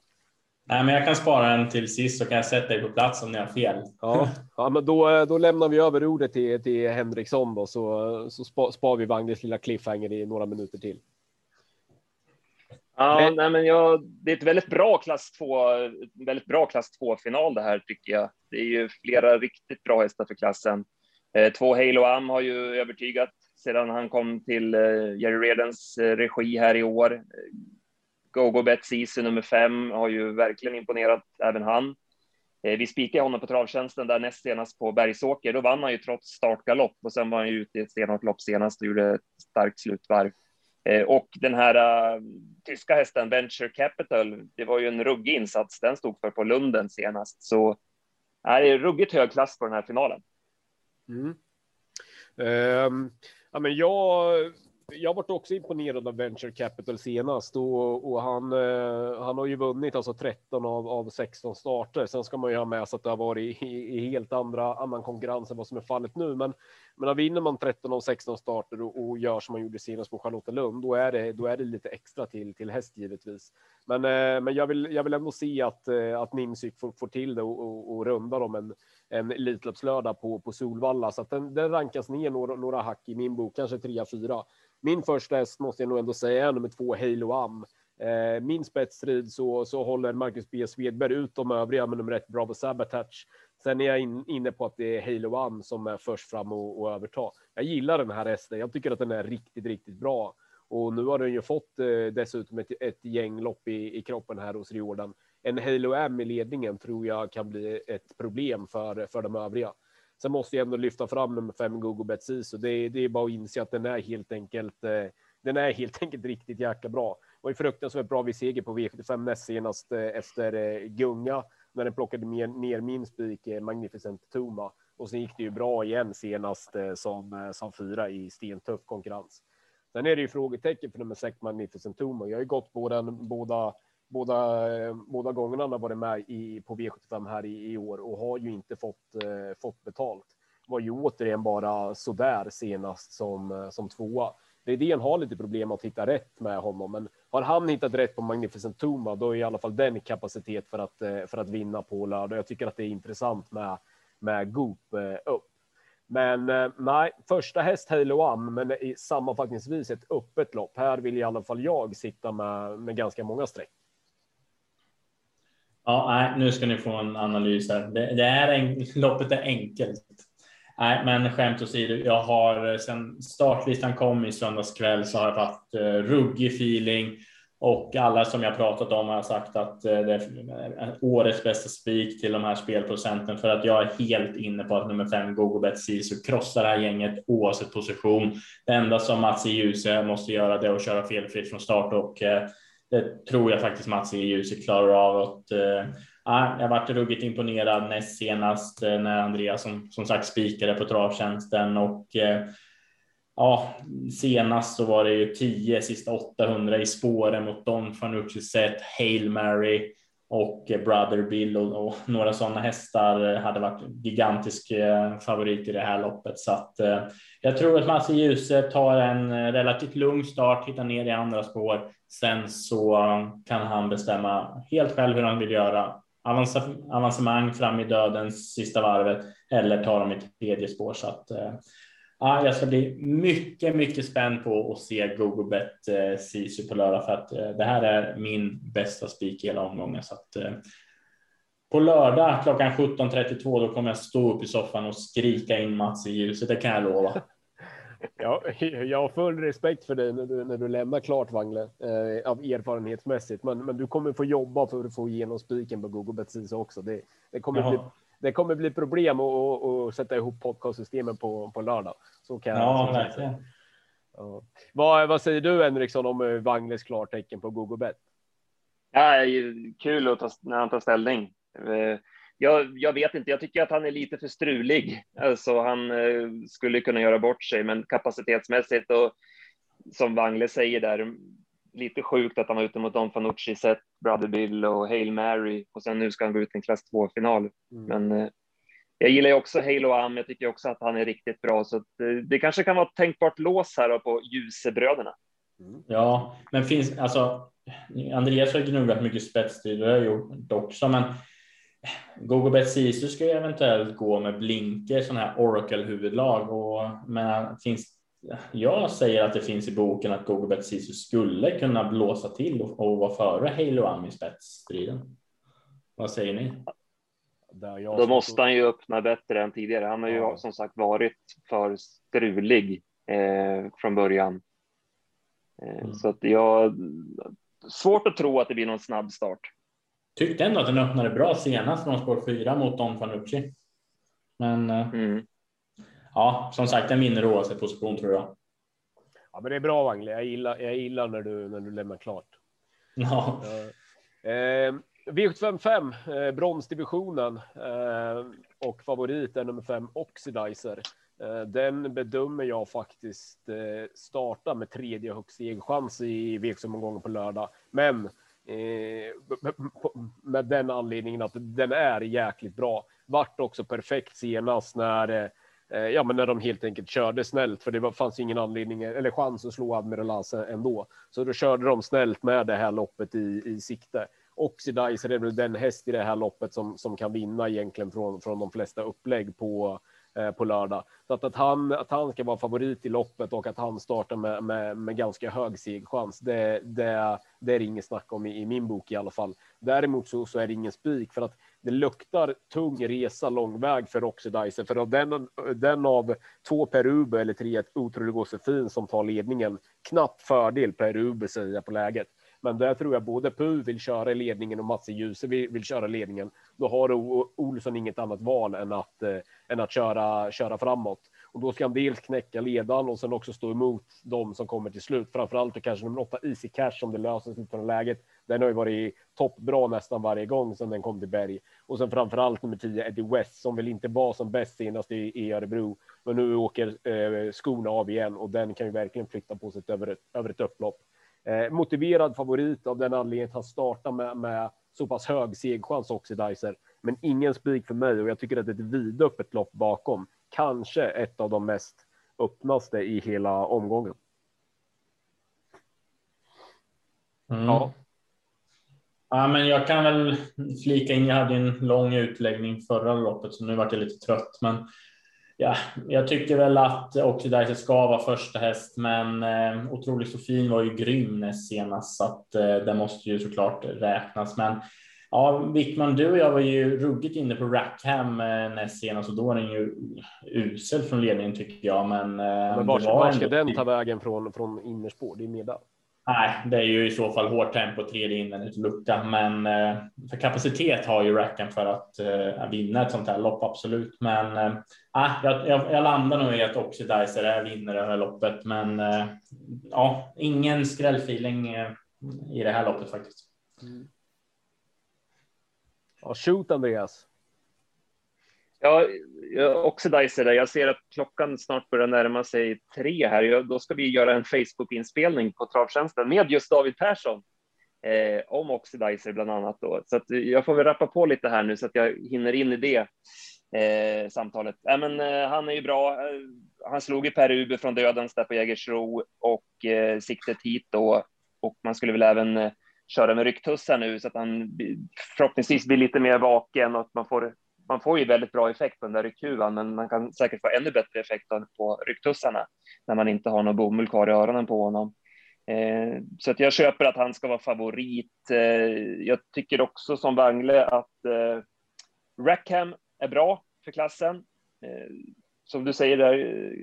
Nej, men jag kan spara den till sist så kan jag sätta dig på plats om ni har fel. Ja, ja men då, då lämnar vi över ordet till, till Henriksson då, så, så spar, spar vi Wangles lilla cliffhanger i några minuter till. Ja, men, nej, men jag, det är ett väldigt bra klass 2, väldigt bra klass 2 final det här tycker jag. Det är ju flera riktigt bra hästar för klassen. Eh, två Halo Am har ju övertygat sedan han kom till eh, Jerry Redens eh, regi här i år. Go-Go nummer fem har ju verkligen imponerat även han. Eh, vi spikade honom på travtjänsten där näst senast på Bergsåker. Då vann han ju trots startgalopp och sen var han ju ute i ett stenhårt lopp senast och gjorde ett starkt slutvarv. Eh, och den här uh, tyska hästen Venture Capital, det var ju en ruggig insats den stod för på Lunden senast. Så det är ruggigt hög klass på den här finalen. Mm. Um, ja, men jag, jag varit också imponerad av Venture Capital senast och, och han, eh, han har ju vunnit alltså 13 av, av 16 starter. Sen ska man ju ha med sig att det har varit i, i helt andra annan konkurrens än vad som är fallet nu. Men, men vinner man 13 av 16 starter och, och gör som man gjorde senast på Charlottenlund, då är det, då är det lite extra till, till häst givetvis. Men, eh, men jag, vill, jag vill ändå se att, eh, att Nimsyk får, får till det och, och, och runda dem en en Elitloppslördag på, på Solvalla, så att den, den rankas ner några, några hack i min bok, kanske trea, fyra. Min första häst måste jag nog ändå säga är nummer två, Halo Am. Eh, min spetsstrid så, så håller Marcus B. Svedberg ut de övriga med nummer ett, Bravo Sabotage. Sen är jag in, inne på att det är Halo Am som är först fram och, och överta. Jag gillar den här hästen. Jag tycker att den är riktigt, riktigt bra. Och nu har den ju fått eh, dessutom ett, ett gäng lopp i, i kroppen här hos Riordan en Halo M i ledningen tror jag kan bli ett problem för, för de övriga. Sen måste jag ändå lyfta fram nummer fem Google Betsiso. så det, det är bara att inse att den är helt enkelt. Eh, den är helt (laughs) enkelt riktigt jäkla bra. Det var ju fruktansvärt bra vid seger på V75 näst senast eh, efter eh, gunga när den plockade ner, ner min spik eh, Magnificent Tuma och sen gick det ju bra igen senast eh, som eh, som fyra i stentuff konkurrens. Sen är det ju frågetecken för nummer sex Magnificent Tuma. Jag har ju gått på den båda båda, båda gångerna han har varit med i, på V75 här i, i år och har ju inte fått, eh, fått betalt. Var ju återigen bara sådär senast som, eh, som tvåa. Redén har lite problem att hitta rätt med honom, men har han hittat rätt på Magnificent Tuma, då är i alla fall den kapacitet för att, eh, för att vinna på lördag. Jag tycker att det är intressant med, med Goop eh, upp. Men nej, första häst Halo Am, men sammanfattningsvis ett öppet lopp. Här vill i alla fall jag sitta med, med ganska många streck. Ja, nej, nu ska ni få en analys här. Det, det är en, (laughs) loppet är enkelt. Nej, men skämt åsido, jag har sen startlistan kom i söndags kväll så har jag haft uh, ruggig feeling och alla som jag pratat om har sagt att uh, det är årets bästa spik till de här spelprocenten för att jag är helt inne på att nummer fem GoGoBet Sisu krossar det här gänget oavsett position. Det enda som Mats i Ljuse måste göra det är att köra felfritt från start och uh, det tror jag faktiskt Mats i ljuset klarar av. Att, eh, ah, jag varit ruggigt imponerad näst senast eh, när Andreas som, som sagt spikade på travtjänsten och eh, ja, senast så var det ju 10 sista 800 i spåren mot Don Fanucci set, Hail Mary och eh, Brother Bill och, och några sådana hästar eh, hade varit gigantisk favorit i det här loppet. Så att eh, jag tror att Mats i ljuset tar en relativt lugn start, hittar ner i andra spår Sen så kan han bestämma helt själv hur han vill göra. avancemang fram i dödens sista varvet eller ta dem i tredje spår. Så att, ja, jag ska bli mycket, mycket spänd på att se GoGoBet eh, Sisu på lördag för att eh, det här är min bästa spik i hela omgången. Så att, eh, på lördag klockan 17.32 då kommer jag stå upp i soffan och skrika in Mats i ljuset, det kan jag lova. Ja, (laughs) jag har full respekt för dig när du, när du lämnar klart Wangle eh, av erfarenhetsmässigt, men, men du kommer få jobba för att få igenom spiken på Google Betsisa också. Det, det, kommer bli, det kommer bli problem att, att sätta ihop podcastsystemen på, på lördag. Så kan ja, verkligen. Ja. Vad, vad säger du Henriksson om eh, Wangles klartecken på Google Bet? Ja, kul att ta, när han tar ställning. Eh, jag, jag, vet inte, jag tycker att han är lite för strulig. Alltså, han eh, skulle kunna göra bort sig, men kapacitetsmässigt och som Wangle säger där, lite sjukt att han var ute mot Don Fanucci, sett Brother Bill och Hail Mary och sen nu ska han gå ut i en klass 2 final. Mm. Men eh, jag gillar ju också Halo Am. Jag tycker också att han är riktigt bra, så det, det kanske kan vara ett tänkbart lås här på Ljusebröderna. Mm. Ja, men finns alltså. Andreas har gnuggat mycket spetstid och jag har gjort också, men Gogobet Sisu ska ju eventuellt gå med blinker, sådana här Oracle huvudlag och men finns. Jag säger att det finns i boken att Gogobet Sisu skulle kunna blåsa till och, och vara före Halo Am i spetsstriden. Vad säger ni? Då måste han ju öppna bättre än tidigare. Han har ju ja. som sagt varit för strulig eh, från början. Eh, mm. Så att jag svårt att tro att det blir någon snabb start. Tyckte ändå att den öppnade bra senast från spår 4 mot Don Fanucci. Men eh, mm. ja, som sagt, den vinner oavsett position tror jag. Ja, men det är bra Wangle. Jag gillar, jag gillar när du när du lämnar klart. (laughs) Ja. Eh, V755, eh, bronsdivisionen eh, och favorit är nummer fem Oxidizer. Eh, den bedömer jag faktiskt eh, starta med tredje högst chans i V7-omgången på lördag. Men eh, Eh, med den anledningen att den är jäkligt bra. Vart också perfekt senast när eh, ja, men när de helt enkelt körde snällt, för det fanns ingen anledning eller chans att slå Admiral Ase ändå. Så då körde de snällt med det här loppet i, i sikte. Oxidizer är väl den häst i det här loppet som, som kan vinna egentligen från, från de flesta upplägg på, eh, Eh, på lördag. Så att, att, han, att han ska vara favorit i loppet och att han startar med, med, med ganska hög segchans, det, det, det är inget snack om i, i, min bok i alla fall. Däremot så, så är det ingen spik för att det luktar tung resa lång väg för Oxidizer, för av den, den av två Perube eller tre otroligt Josefin som tar ledningen, knapp fördel Perube säger jag på läget. Men där tror jag både Pu vill köra ledningen och Mats Djuse vill, vill köra ledningen. Då har Olsson inget annat val än att, eh, än att köra, köra framåt. Och då ska han dels knäcka ledan och sen också stå emot de som kommer till slut. Framförallt och kanske nummer åtta Easy Cash som det löser sig från läget. Den har ju varit toppbra nästan varje gång sedan den kom till Berg. Och sen framförallt nummer 10 Eddie West som väl inte var som bäst senast i, i Örebro. Men nu åker eh, skorna av igen och den kan ju verkligen flytta på sig över ett, över ett upplopp. Eh, motiverad favorit av den anledningen att han startar med, med så pass hög segchans Oxidizer. Men ingen spik för mig och jag tycker att det är ett vidöppet lopp bakom. Kanske ett av de mest öppnaste i hela omgången. Mm. Ja. Ja, men jag kan väl flika in. Jag hade en lång utläggning förra loppet, så nu vart jag lite trött. Men Ja, jag tycker väl att Oxidizer ska vara första häst, men eh, Otroligt Sofin var ju grym näst senast, så att eh, det måste ju såklart räknas. Men ja, Wickman, du och jag var ju ruggigt inne på Rackham eh, näst senast och då var den ju usel från ledningen tycker jag. Men, eh, men var, var ska den ta vägen från, från innerspår? Det är middag. Nej, det är ju i så fall hårt tempo, tredje invändigt lucka, men eh, för kapacitet har ju racken för att eh, vinna ett sånt här lopp, absolut. Men äh, jag, jag, jag landar nog i att Oxidizer är vinnare i det här loppet, men äh, ja, ingen skrällfeeling i det här loppet faktiskt. Mm. Ja, shoot Andreas. Ja, Oxidizer där. Jag ser att klockan snart börjar närma sig tre här. Då ska vi göra en Facebook-inspelning på Travtjänsten med just David Persson eh, om Oxidizer bland annat. Då. Så att jag får väl rappa på lite här nu så att jag hinner in i det eh, samtalet. Äh, men, eh, han är ju bra. Eh, han slog ju Per Uber från dödens där på Jägersro och eh, siktet hit då. Och man skulle väl även eh, köra med rycktussar nu så att han förhoppningsvis blir lite mer vaken och att man får man får ju väldigt bra effekt på den där ryckhuvan, men man kan säkert få ännu bättre effekt på rycktussarna när man inte har någon bomull kvar i öronen på honom. Eh, så att jag köper att han ska vara favorit. Eh, jag tycker också som Wangle att eh, Rackham är bra för klassen. Eh, som du säger där,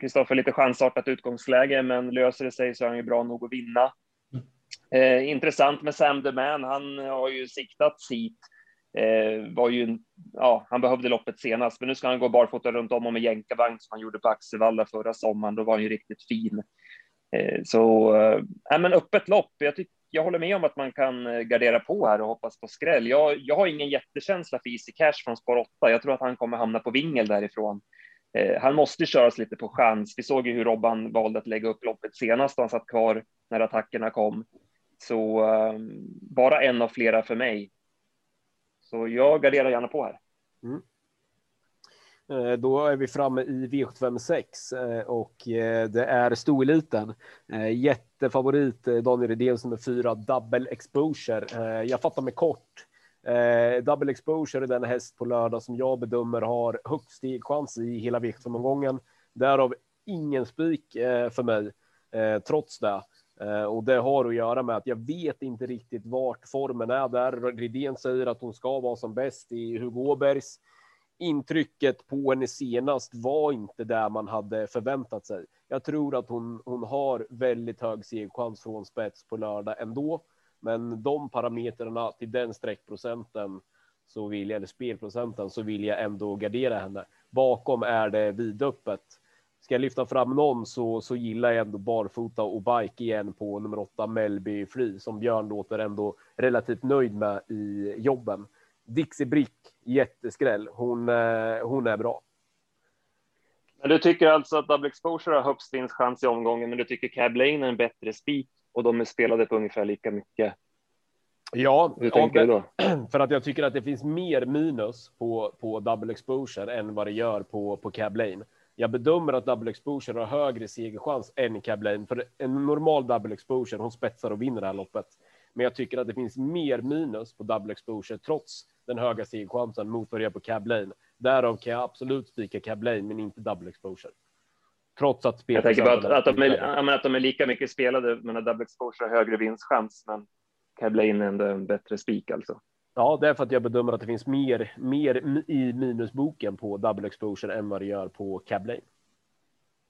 Kristoffer, lite chansartat utgångsläge, men löser det sig så är han ju bra nog att vinna. Mm. Eh, intressant med Sam the Man, han har ju siktats hit Eh, var ju, ja, han behövde loppet senast, men nu ska han gå barfota runt om och med jänkarvagn som han gjorde på Axevalla förra sommaren. Då var han ju riktigt fin. Eh, så, eh, men öppet lopp. Jag, tyck, jag håller med om att man kan eh, gardera på här och hoppas på skräll. Jag, jag har ingen jättekänsla för Easy Cash från spår 8. Jag tror att han kommer hamna på vingel därifrån. Eh, han måste köras lite på chans. Vi såg ju hur Robban valde att lägga upp loppet senast. Han satt kvar när attackerna kom. Så eh, bara en av flera för mig. Så jag garderar gärna på här. Mm. Eh, då är vi framme i V756 eh, och eh, det är stoeliten. Jättefavorit Daniel Redén som är fyra double exposure. Jag fattar mig kort. Double exposure är den häst på lördag som jag bedömer har högst stegchans i hela V7-omgången. Därav ingen spik för mig, trots det. Eh, och det har att göra med att jag vet inte riktigt vart formen är där. Gridén säger att hon ska vara som bäst i Hugo Åbergs. Intrycket på henne senast var inte där man hade förväntat sig. Jag tror att hon, hon har väldigt hög segerchans från spets på lördag ändå. Men de parametrarna till den streckprocenten så vill jag, eller spelprocenten, så vill jag ändå gardera henne. Bakom är det vidöppet ska jag lyfta fram någon så, så gillar jag ändå barfota och bike igen på nummer åtta Melby Free som Björn låter ändå relativt nöjd med i jobben. Dixie Brick, jätteskräll. Hon, eh, hon är bra. Men du tycker alltså att Double Exposure har högst vinstchans i omgången, men du tycker Cab Lane är en bättre spik och de är spelade på ungefär lika mycket? Ja, Hur tänker ja, du då? (clears throat) för att jag tycker att det finns mer minus på, på Double Exposure än vad det gör på, på Cab Lane. Jag bedömer att double exposure har högre segerchans än Cab Lane, för en normal double exposure, hon spetsar och vinner det här loppet. Men jag tycker att det finns mer minus på double exposure trots den höga segerchansen mot vad det på Cab Lane. Därav kan jag absolut spika Cab Lane, men inte double exposure. Trots att Jag tänker bara att, att, de är, att de är lika mycket spelade, men att double exposure har högre vinstchans, men Cab Lane är ändå en bättre spik alltså. Ja, det är för att jag bedömer att det finns mer, mer i minusboken på double exposure än vad det gör på cab lane.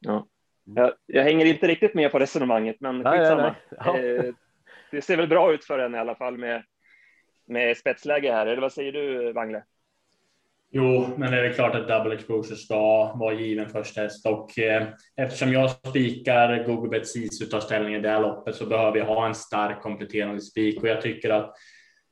Ja, mm. jag, jag hänger inte riktigt med på resonemanget, men nej, skitsamma. Nej, nej. Ja. Eh, det ser väl bra ut för en i alla fall med, med spetsläge här, eller vad säger du Wangle? Jo, men det är väl klart att double exposure ska vara given först häst och eh, eftersom jag spikar Google Bet Sisu tar ställning i det här loppet så behöver jag ha en stark kompletterande spik och jag tycker att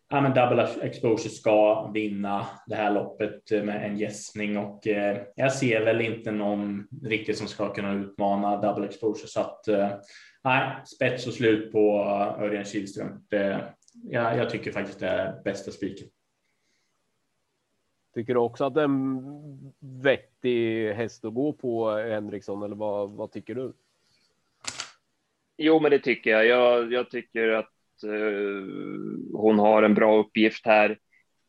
ja, men double exposure ska vinna det här loppet med en gästning och eh, jag ser väl inte någon riktigt som ska kunna utmana double exposure så att eh, nej, spets och slut på Örjan Kihlström. Det, ja, jag tycker faktiskt det är bästa spiken. Tycker du också att det är en vettig häst att gå på Henriksson eller vad, vad tycker du? Jo, men det tycker jag. Jag, jag tycker att Eh, hon har en bra uppgift här.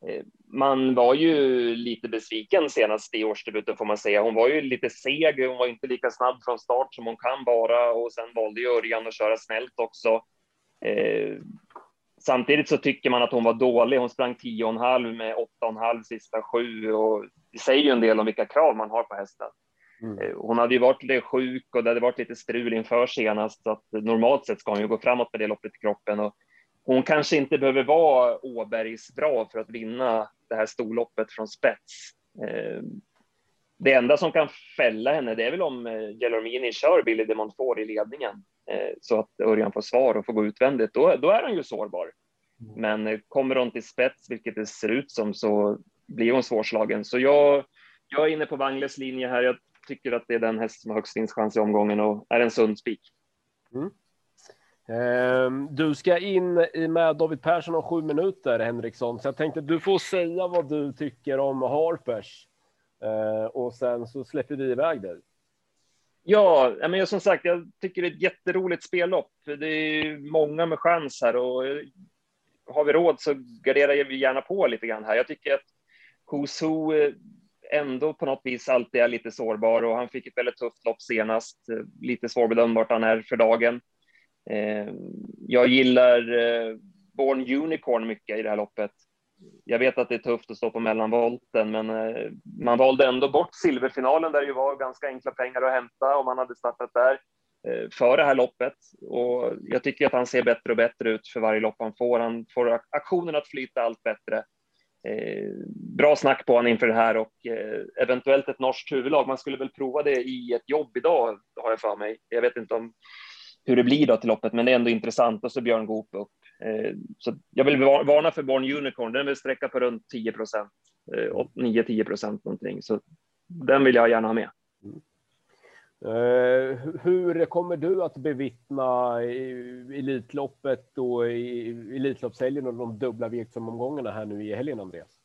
Eh, man var ju lite besviken senast i årsdebuten får man säga. Hon var ju lite seg, hon var inte lika snabb från start som hon kan vara och sen valde ju Örjan att köra snällt också. Eh, samtidigt så tycker man att hon var dålig. Hon sprang 10,5 med 8,5 sista sju och det säger ju en del om vilka krav man har på hästen. Mm. Hon hade ju varit lite sjuk och det hade varit lite strul inför senast, så att normalt sett ska hon ju gå framåt med det loppet i kroppen och hon kanske inte behöver vara Åbergs bra för att vinna det här storloppet från spets. Eh, det enda som kan fälla henne, det är väl om Gelormini eh, kör Billy de Montfort i ledningen eh, så att Örjan får svar och får gå utvändigt. Då, då är hon ju sårbar. Mm. Men kommer hon till spets, vilket det ser ut som, så blir hon svårslagen. Så jag, jag är inne på Wangles linje här. Jag tycker att det är den häst som har högst vinstchans i omgången och är en sund spik. Mm. Ehm, du ska in med David Persson om sju minuter, Henriksson. Så jag tänkte du får säga vad du tycker om Harpers ehm, och sen så släpper vi iväg dig. Ja, men som sagt, jag tycker det är ett jätteroligt spellopp. Det är många med chans här och har vi råd så garderar vi gärna på lite grann här. Jag tycker att eh, ändå på något vis alltid är lite sårbar och han fick ett väldigt tufft lopp senast. Eh, lite svårbedömbart han är för dagen. Eh, jag gillar eh, Born Unicorn mycket i det här loppet. Jag vet att det är tufft att stå på mellanvolten, men man valde ändå bort silverfinalen där det var ganska enkla pengar att hämta om man hade startat där för det här loppet. Och jag tycker att han ser bättre och bättre ut för varje lopp han får. Han får aktionen att flyta allt bättre. Eh, bra snack på honom inför det här och eh, eventuellt ett norskt huvudlag. Man skulle väl prova det i ett jobb idag, har jag för mig. Jag vet inte om hur det blir då till loppet, men det är ändå intressant. Och så Björn Goop upp. Eh, så jag vill varna för Born Unicorn. Den vill sträcka på runt 10 procent, eh, 9-10 procent någonting. Så den vill jag gärna ha med. Mm. Eh, hur kommer du att bevittna Elitloppet och Elitloppshelgen och de dubbla V75-omgångarna här nu i helgen, Andreas?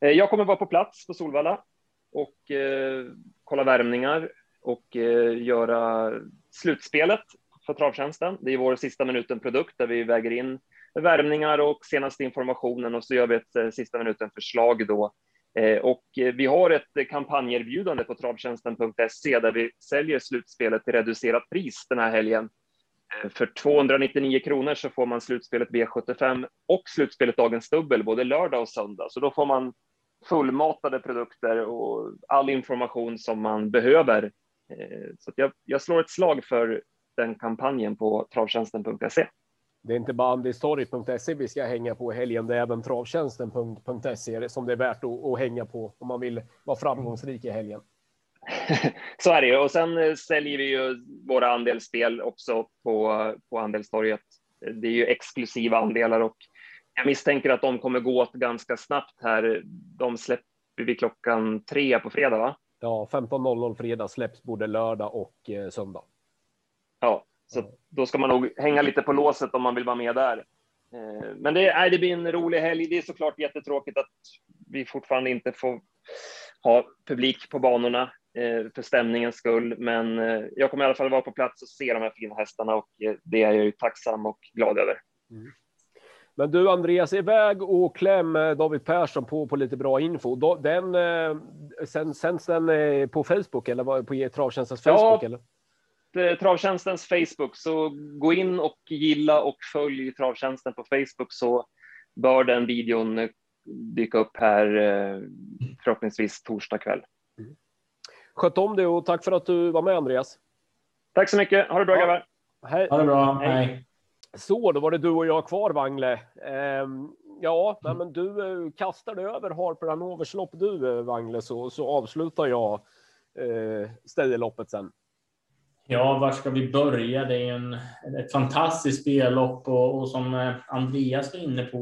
Eh, jag kommer vara på plats på Solvalla och eh, kolla värmningar och eh, göra slutspelet för travtjänsten. Det är vår sista minuten-produkt där vi väger in värmningar och senaste informationen och så gör vi ett eh, sista minuten-förslag då. Eh, och eh, vi har ett eh, kampanjerbjudande på travtjänsten.se där vi säljer slutspelet till reducerat pris den här helgen. För 299 kronor så får man slutspelet V75 och slutspelet Dagens Dubbel både lördag och söndag. Så då får man fullmatade produkter och all information som man behöver. Så jag, jag slår ett slag för den kampanjen på travtjänsten.se. Det är inte bara andistorget.se vi ska hänga på i helgen, det är även travtjänsten.se som det är värt att, att hänga på om man vill vara framgångsrik i helgen. (laughs) Så är det och sen eh, säljer vi ju våra andelsspel också på, på andelstorget. Det är ju exklusiva andelar och jag misstänker att de kommer gå åt ganska snabbt här. De släpper vi klockan tre på fredag, va? Ja, 15.00 fredag släpps både lördag och eh, söndag. Ja, så då ska man nog hänga lite på låset om man vill vara med där. Eh, men det, är, det blir en rolig helg. Det är såklart jättetråkigt att vi fortfarande inte får ha publik på banorna eh, för stämningens skull. Men eh, jag kommer i alla fall vara på plats och se de här fina hästarna och det är jag ju tacksam och glad över. Mm. Men du Andreas, iväg och kläm David Persson på, på lite bra info. Den, sen, sänds den på Facebook eller på Travtjänstens Facebook? Ja, eller? Eh, Travtjänstens Facebook, så gå in och gilla och följ Travtjänsten på Facebook så bör den videon eh, dyka upp här eh, förhoppningsvis torsdag kväll. Mm. Sköt om dig och tack för att du var med Andreas. Tack så mycket. Ha det bra ja. grabbar. Hej. Ha det bra. Hej. Hej. Så, då var det du och jag kvar, Wangle. Ehm, ja, mm. men du kastar dig över Harper Hanovers lopp du, Wangle, så, så avslutar jag eh, Stejloppet sen. Ja, var ska vi börja? Det är en, ett fantastiskt spellopp och, och som eh, Andreas var inne på,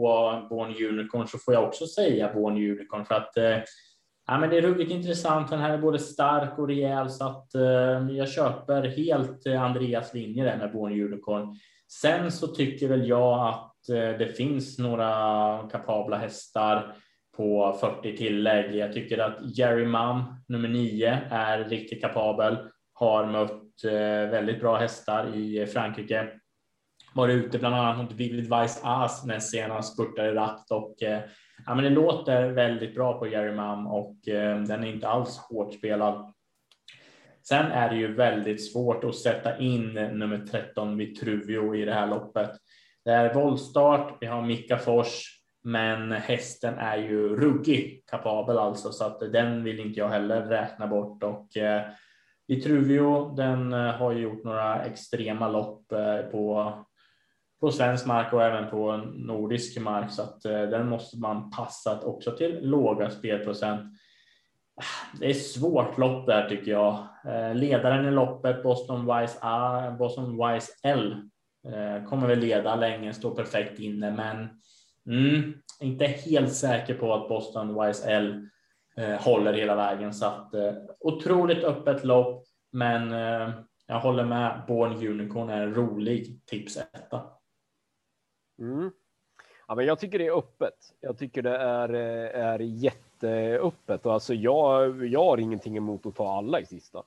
Born Unicorn, så får jag också säga Born Unicorn för att eh, ja, men det är ruggigt intressant. Den här är både stark och rejäl så att eh, jag köper helt eh, Andreas linje där med Born Unicorn. Sen så tycker väl jag att eh, det finns några kapabla hästar på 40 tillägg. Jag tycker att Jerry Mum, nummer 9, är riktigt kapabel har mött Eh, väldigt bra hästar i Frankrike. Var ute bland annat mot Vivid Vice As när senast spurtade ratt och eh, ja, men det låter väldigt bra på Jerry Mam och eh, den är inte alls hårt spelad. Sen är det ju väldigt svårt att sätta in nummer 13 Vitruvio i det här loppet. Det är voltstart. Vi har Mika Fors, men hästen är ju ruggig kapabel alltså så att den vill inte jag heller räkna bort och Vitruvio, den eh, har ju gjort några extrema lopp eh, på, på svensk mark och även på nordisk mark så att eh, den måste man passa också till låga spelprocent. Ah, det är svårt lopp där tycker jag. Ledaren i loppet, Boston Wise A, Boston Wise L, kommer väl leda länge, står perfekt inne, men mm, inte helt säker på att Boston Wise L Eh, håller hela vägen. Så att, eh, otroligt öppet lopp, men eh, jag håller med. Born Unicorn är en rolig tipsetta. Mm. Ja, men jag tycker det är öppet. Jag tycker det är, eh, är jätteöppet och alltså jag, jag har ingenting emot att ta alla i sista.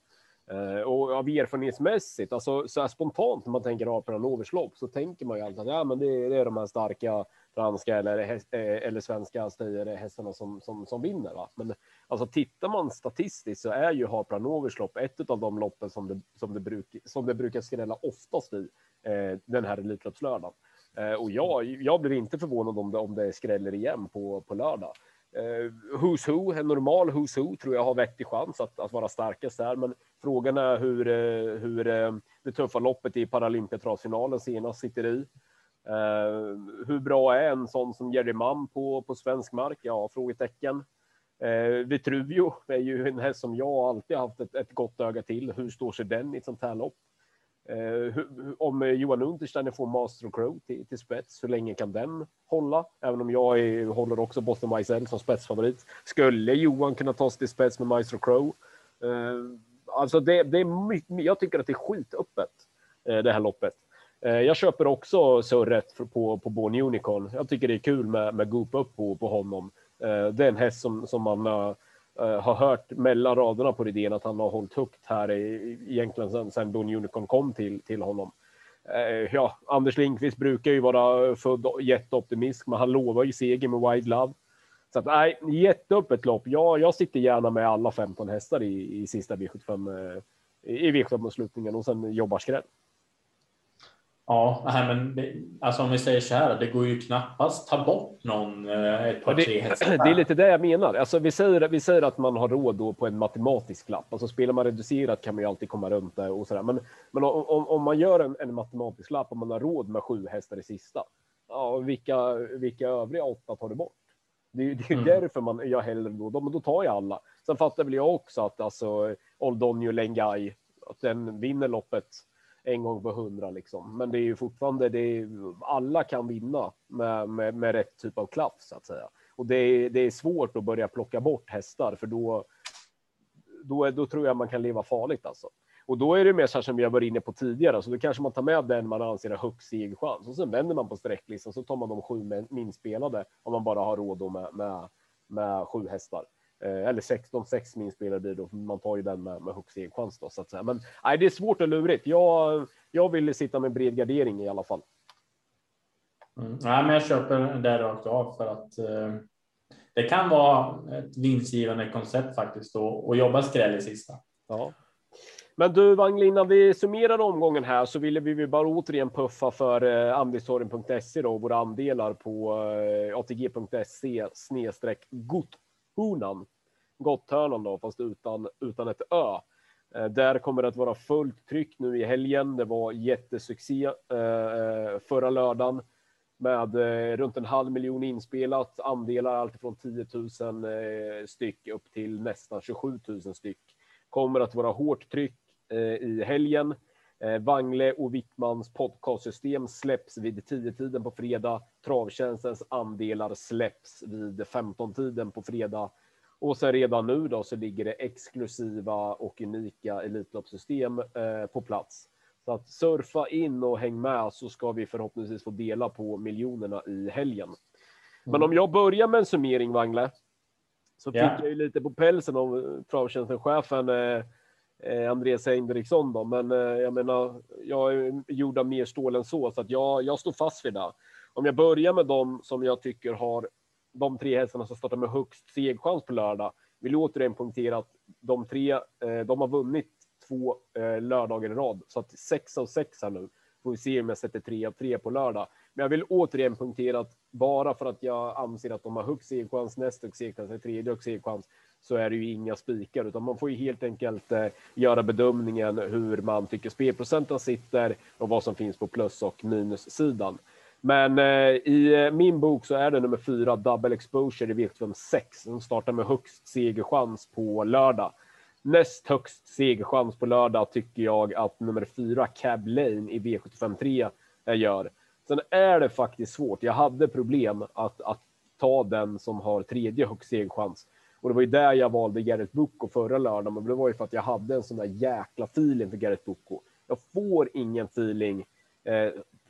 Eh, och av erfarenhetsmässigt, alltså så här spontant när man tänker av på en lopp så tänker man ju alltid att ja, men det, det är de här starka franska eller, eh, eller svenska eh, hästarna som, som, som vinner. Va? Men alltså, tittar man statistiskt så är ju Hapranovers lopp ett av de loppen som det, som det, bruk, som det brukar skrälla oftast i eh, den här Elitloppslördagen. Eh, och jag, jag blir inte förvånad om det, om det skräller igen på, på lördag. Eh, who's Who, en normal Who's Who tror jag har vettig chans att, att vara starkast där, men frågan är hur, eh, hur det tuffa loppet i Paralympiatrasfinalen senast sitter i. Eh, hur bra är en sån som Jerry Mam på, på svensk mark? Ja, frågetecken. Eh, Vitruvio är ju en häst som jag alltid haft ett, ett gott öga till. Hur står sig den i ett sånt här lopp? Eh, hur, om Johan Untersteiner får Master of Crow till, till spets, hur länge kan den hålla? Även om jag är, håller också Boston Wiesel som spetsfavorit. Skulle Johan kunna ta sig till spets med Master of Crow? Eh, alltså det, det är mycket, jag tycker att det är skitöppet, eh, det här loppet. Eh, jag köper också surret på, på Born Unicorn. Jag tycker det är kul med, med Goop upp på, på honom. Eh, det är en häst som, som man har, har hört mellan raderna på idén att han har hållit högt här i, egentligen sedan, sedan Born Unicorn kom till, till honom. Ja, Anders Lindqvist brukar ju vara född jätteoptimist, men han lovar ju seger med Wide Love. Så att, nej, jätteöppet lopp. Ja, jag sitter gärna med alla 15 hästar i, i sista V75 i V75-avslutningen och sen jobbar skräll. Ja, men alltså om vi säger så här, det går ju knappast ta bort någon eh, ett par, det, tre hästar. (clears throat) Det är lite det jag menar. Alltså, vi, säger, vi säger att man har råd då på en matematisk lapp. Alltså spelar man reducerat kan man ju alltid komma runt det och sådär. Men, men om, om man gör en, en matematisk lapp och man har råd med sju hästar i sista. Ja, vilka, vilka övriga åtta tar du bort? Det är, det är mm. därför man, jag hellre då, då, då tar jag alla. Sen fattar väl jag också att alltså Oldonio Lengai, att den vinner loppet en gång på hundra liksom. Men det är ju fortfarande, det är, alla kan vinna med, med, med rätt typ av klaff så att säga. Och det är, det är svårt att börja plocka bort hästar för då, då, då tror jag man kan leva farligt alltså. Och då är det mer så här som vi var varit inne på tidigare, så då kanske man tar med den man anser har högst segerchans och sen vänder man på sträcklistan så tar man de sju minst spelade om man bara har råd med, med, med sju hästar. Eh, eller 16, sex minst spelare blir då, man tar ju den med, med högst segerchans då så att säga. Men nej, det är svårt och lurigt. Jag, jag vill sitta med bred gardering i alla fall. Mm. Nej, men jag köper det rakt av för att eh, det kan vara ett vinstgivande koncept faktiskt då, att jobba skräll i sista. Ja. Men du Wangl, innan vi summerar omgången här så ville vi bara återigen puffa för eh, andelstorgen.se då, våra andelar på eh, atg.se snedstreck Hunan, Gotthörnan då, fast utan, utan ett ö. Eh, där kommer det att vara fullt tryck nu i helgen. Det var jättesuccé eh, eh förra lördagen med eh, runt en halv miljon inspelat, andelar alltifrån 10 000 eh, styck upp till nästan 27 000 styck. Kommer att vara hårt tryck Eh, i helgen. Eh, Wangle och Wickmans podcastsystem släpps vid 10-tiden på fredag. Travtjänstens andelar släpps vid 15-tiden på fredag. Och sen redan nu då så ligger det exklusiva och unika Elitloppssystem eh, på plats. Så att surfa in och häng med så ska vi förhoppningsvis få dela på miljonerna i helgen. Men mm. om jag börjar med en summering, Wangle, så fick jag ju lite på pälsen av travtjänsten-chefen eh, Andreas Henriksson då, men eh, jag menar, jag är gjord av mer stål än så, så att jag, jag står fast vid det. Om jag börjar med dem som jag tycker har de tre hästarna som startar med högst segchans på lördag, vill återigen poängtera att de tre, eh, de har vunnit två eh, lördagar i rad, så att sex av sex här nu. Får vi se om jag sätter tre av tre på lördag. Men jag vill återigen punktera att bara för att jag anser att de har högst segchans, näst högst segchans, tredje högst segchans, så är det ju inga spikar, utan man får ju helt enkelt eh, göra bedömningen hur man tycker spelprocenten sitter och vad som finns på plus och minussidan. Men eh, i eh, min bok så är det nummer fyra, double exposure i V75 6, som startar med högst segerchans på lördag. Näst högst segerchans på lördag tycker jag att nummer fyra, Cab Lane i V75 3 gör. Sen är det faktiskt svårt. Jag hade problem att, att ta den som har tredje högst segerchans. Och det var ju där jag valde Gareth Boko förra lördagen, men det var ju för att jag hade en sån där jäkla feeling för Gareth Boko. Jag får ingen feeling eh,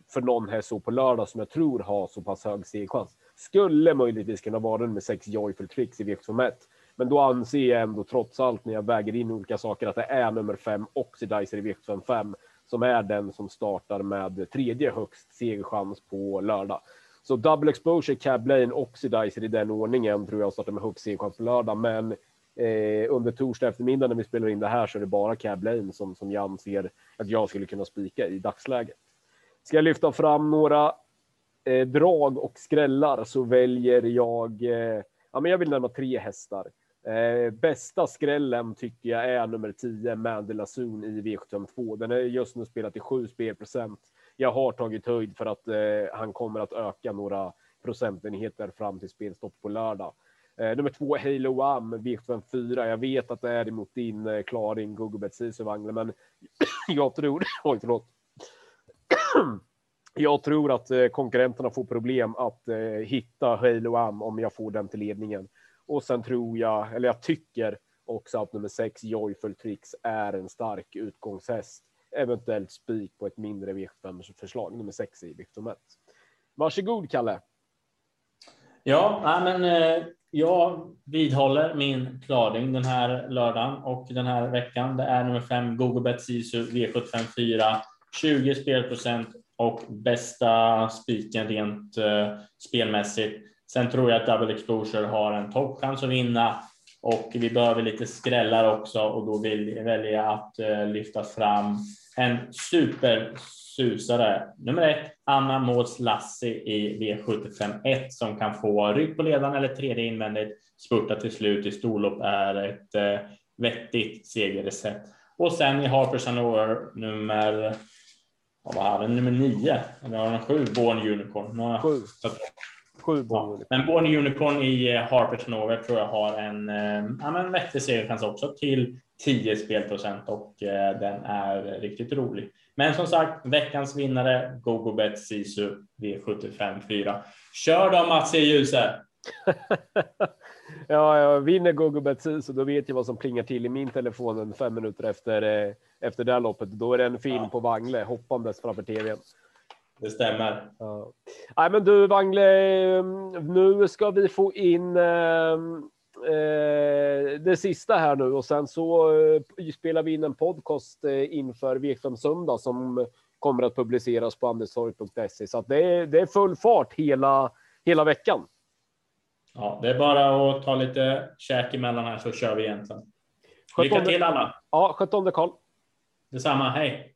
för någon häst så på lördag som jag tror har så pass hög segchans. Skulle möjligtvis kunna vara den med sex Joyful Tricks i V751, Men då anser jag ändå trots allt när jag väger in olika saker att det är nummer fem Oxidizer i V755 som är den som startar med tredje högst segerchans på lördag. Så double exposure, cab lane, oxidizer i den ordningen tror jag startar med högst segerchans på lördag. Men eh, under torsdag eftermiddag när vi spelar in det här så är det bara cab lane som, som jag anser att jag skulle kunna spika i dagsläget. Ska jag lyfta fram några eh, drag och skrällar så väljer jag, eh, ja men jag vill nämna tre hästar. Eh, bästa skrällen tycker jag är nummer 10, Mandela Zoon i V752. Den är just nu spelat till 7 spelprocent jag har tagit höjd för att eh, han kommer att öka några procentenheter fram till spelstopp på lördag. Eh, nummer två, Halo Am, V74. Jag vet att det är emot din eh, klaring, Gugubet Sisuvangle, men (clears throat) jag tror, (clears throat) oj förlåt. (clears throat) jag tror att eh, konkurrenterna får problem att eh, hitta Halo Am om jag får den till ledningen. Och sen tror jag, eller jag tycker också att nummer sex, Joyful Tricks, är en stark utgångshäst eventuellt spik på ett mindre V75-förslag, nummer sex i V71. Varsågod, Kalle. Ja, men eh, jag vidhåller min klaring den här lördagen och den här veckan. Det är nummer fem Googlebet Sisu V75-4, 20 spelprocent och bästa spiken rent eh, spelmässigt. Sen tror jag att Double Exposure har en toppchans att vinna och vi behöver lite skrällar också och då vill, väljer jag att eh, lyfta fram en supersusare. Nummer ett, Anna Mås Lassi i V751 som kan få rygg på ledaren eller tredje invändigt. Spurta till slut i storlopp är ett uh, vettigt segerrecept. Och sen i Harpers Hanover nummer vad var det, nummer nio, eller har den sju, Born Unicorn? Sju. Sju Unicorn. Men Born Unicorn i eh, Harpers Nover tror jag har en, eh, ja, men vettig segerchans också till 10 spelprocent och eh, den är riktigt rolig. Men som sagt, veckans vinnare, GoGoBet Sisu V75 4. Kör då Mats i ljuset! (laughs) ja, jag vinner GoGoBet Sisu, då vet jag vad som plingar till i min telefon fem minuter efter efter det här loppet. Då är det en film ja. på Wangle hoppandes framför tvn. Det stämmer. Ja. Nej, men du Wangle, nu ska vi få in eh, det sista här nu och sen så eh, spelar vi in en podcast eh, inför V5 söndag som kommer att publiceras på anderstorg.se så det är, det är full fart hela, hela veckan. Ja, det är bara att ta lite käk emellan här så kör vi igen sen. Lycka till alla! Ja, 17 Karl. Detsamma, hej!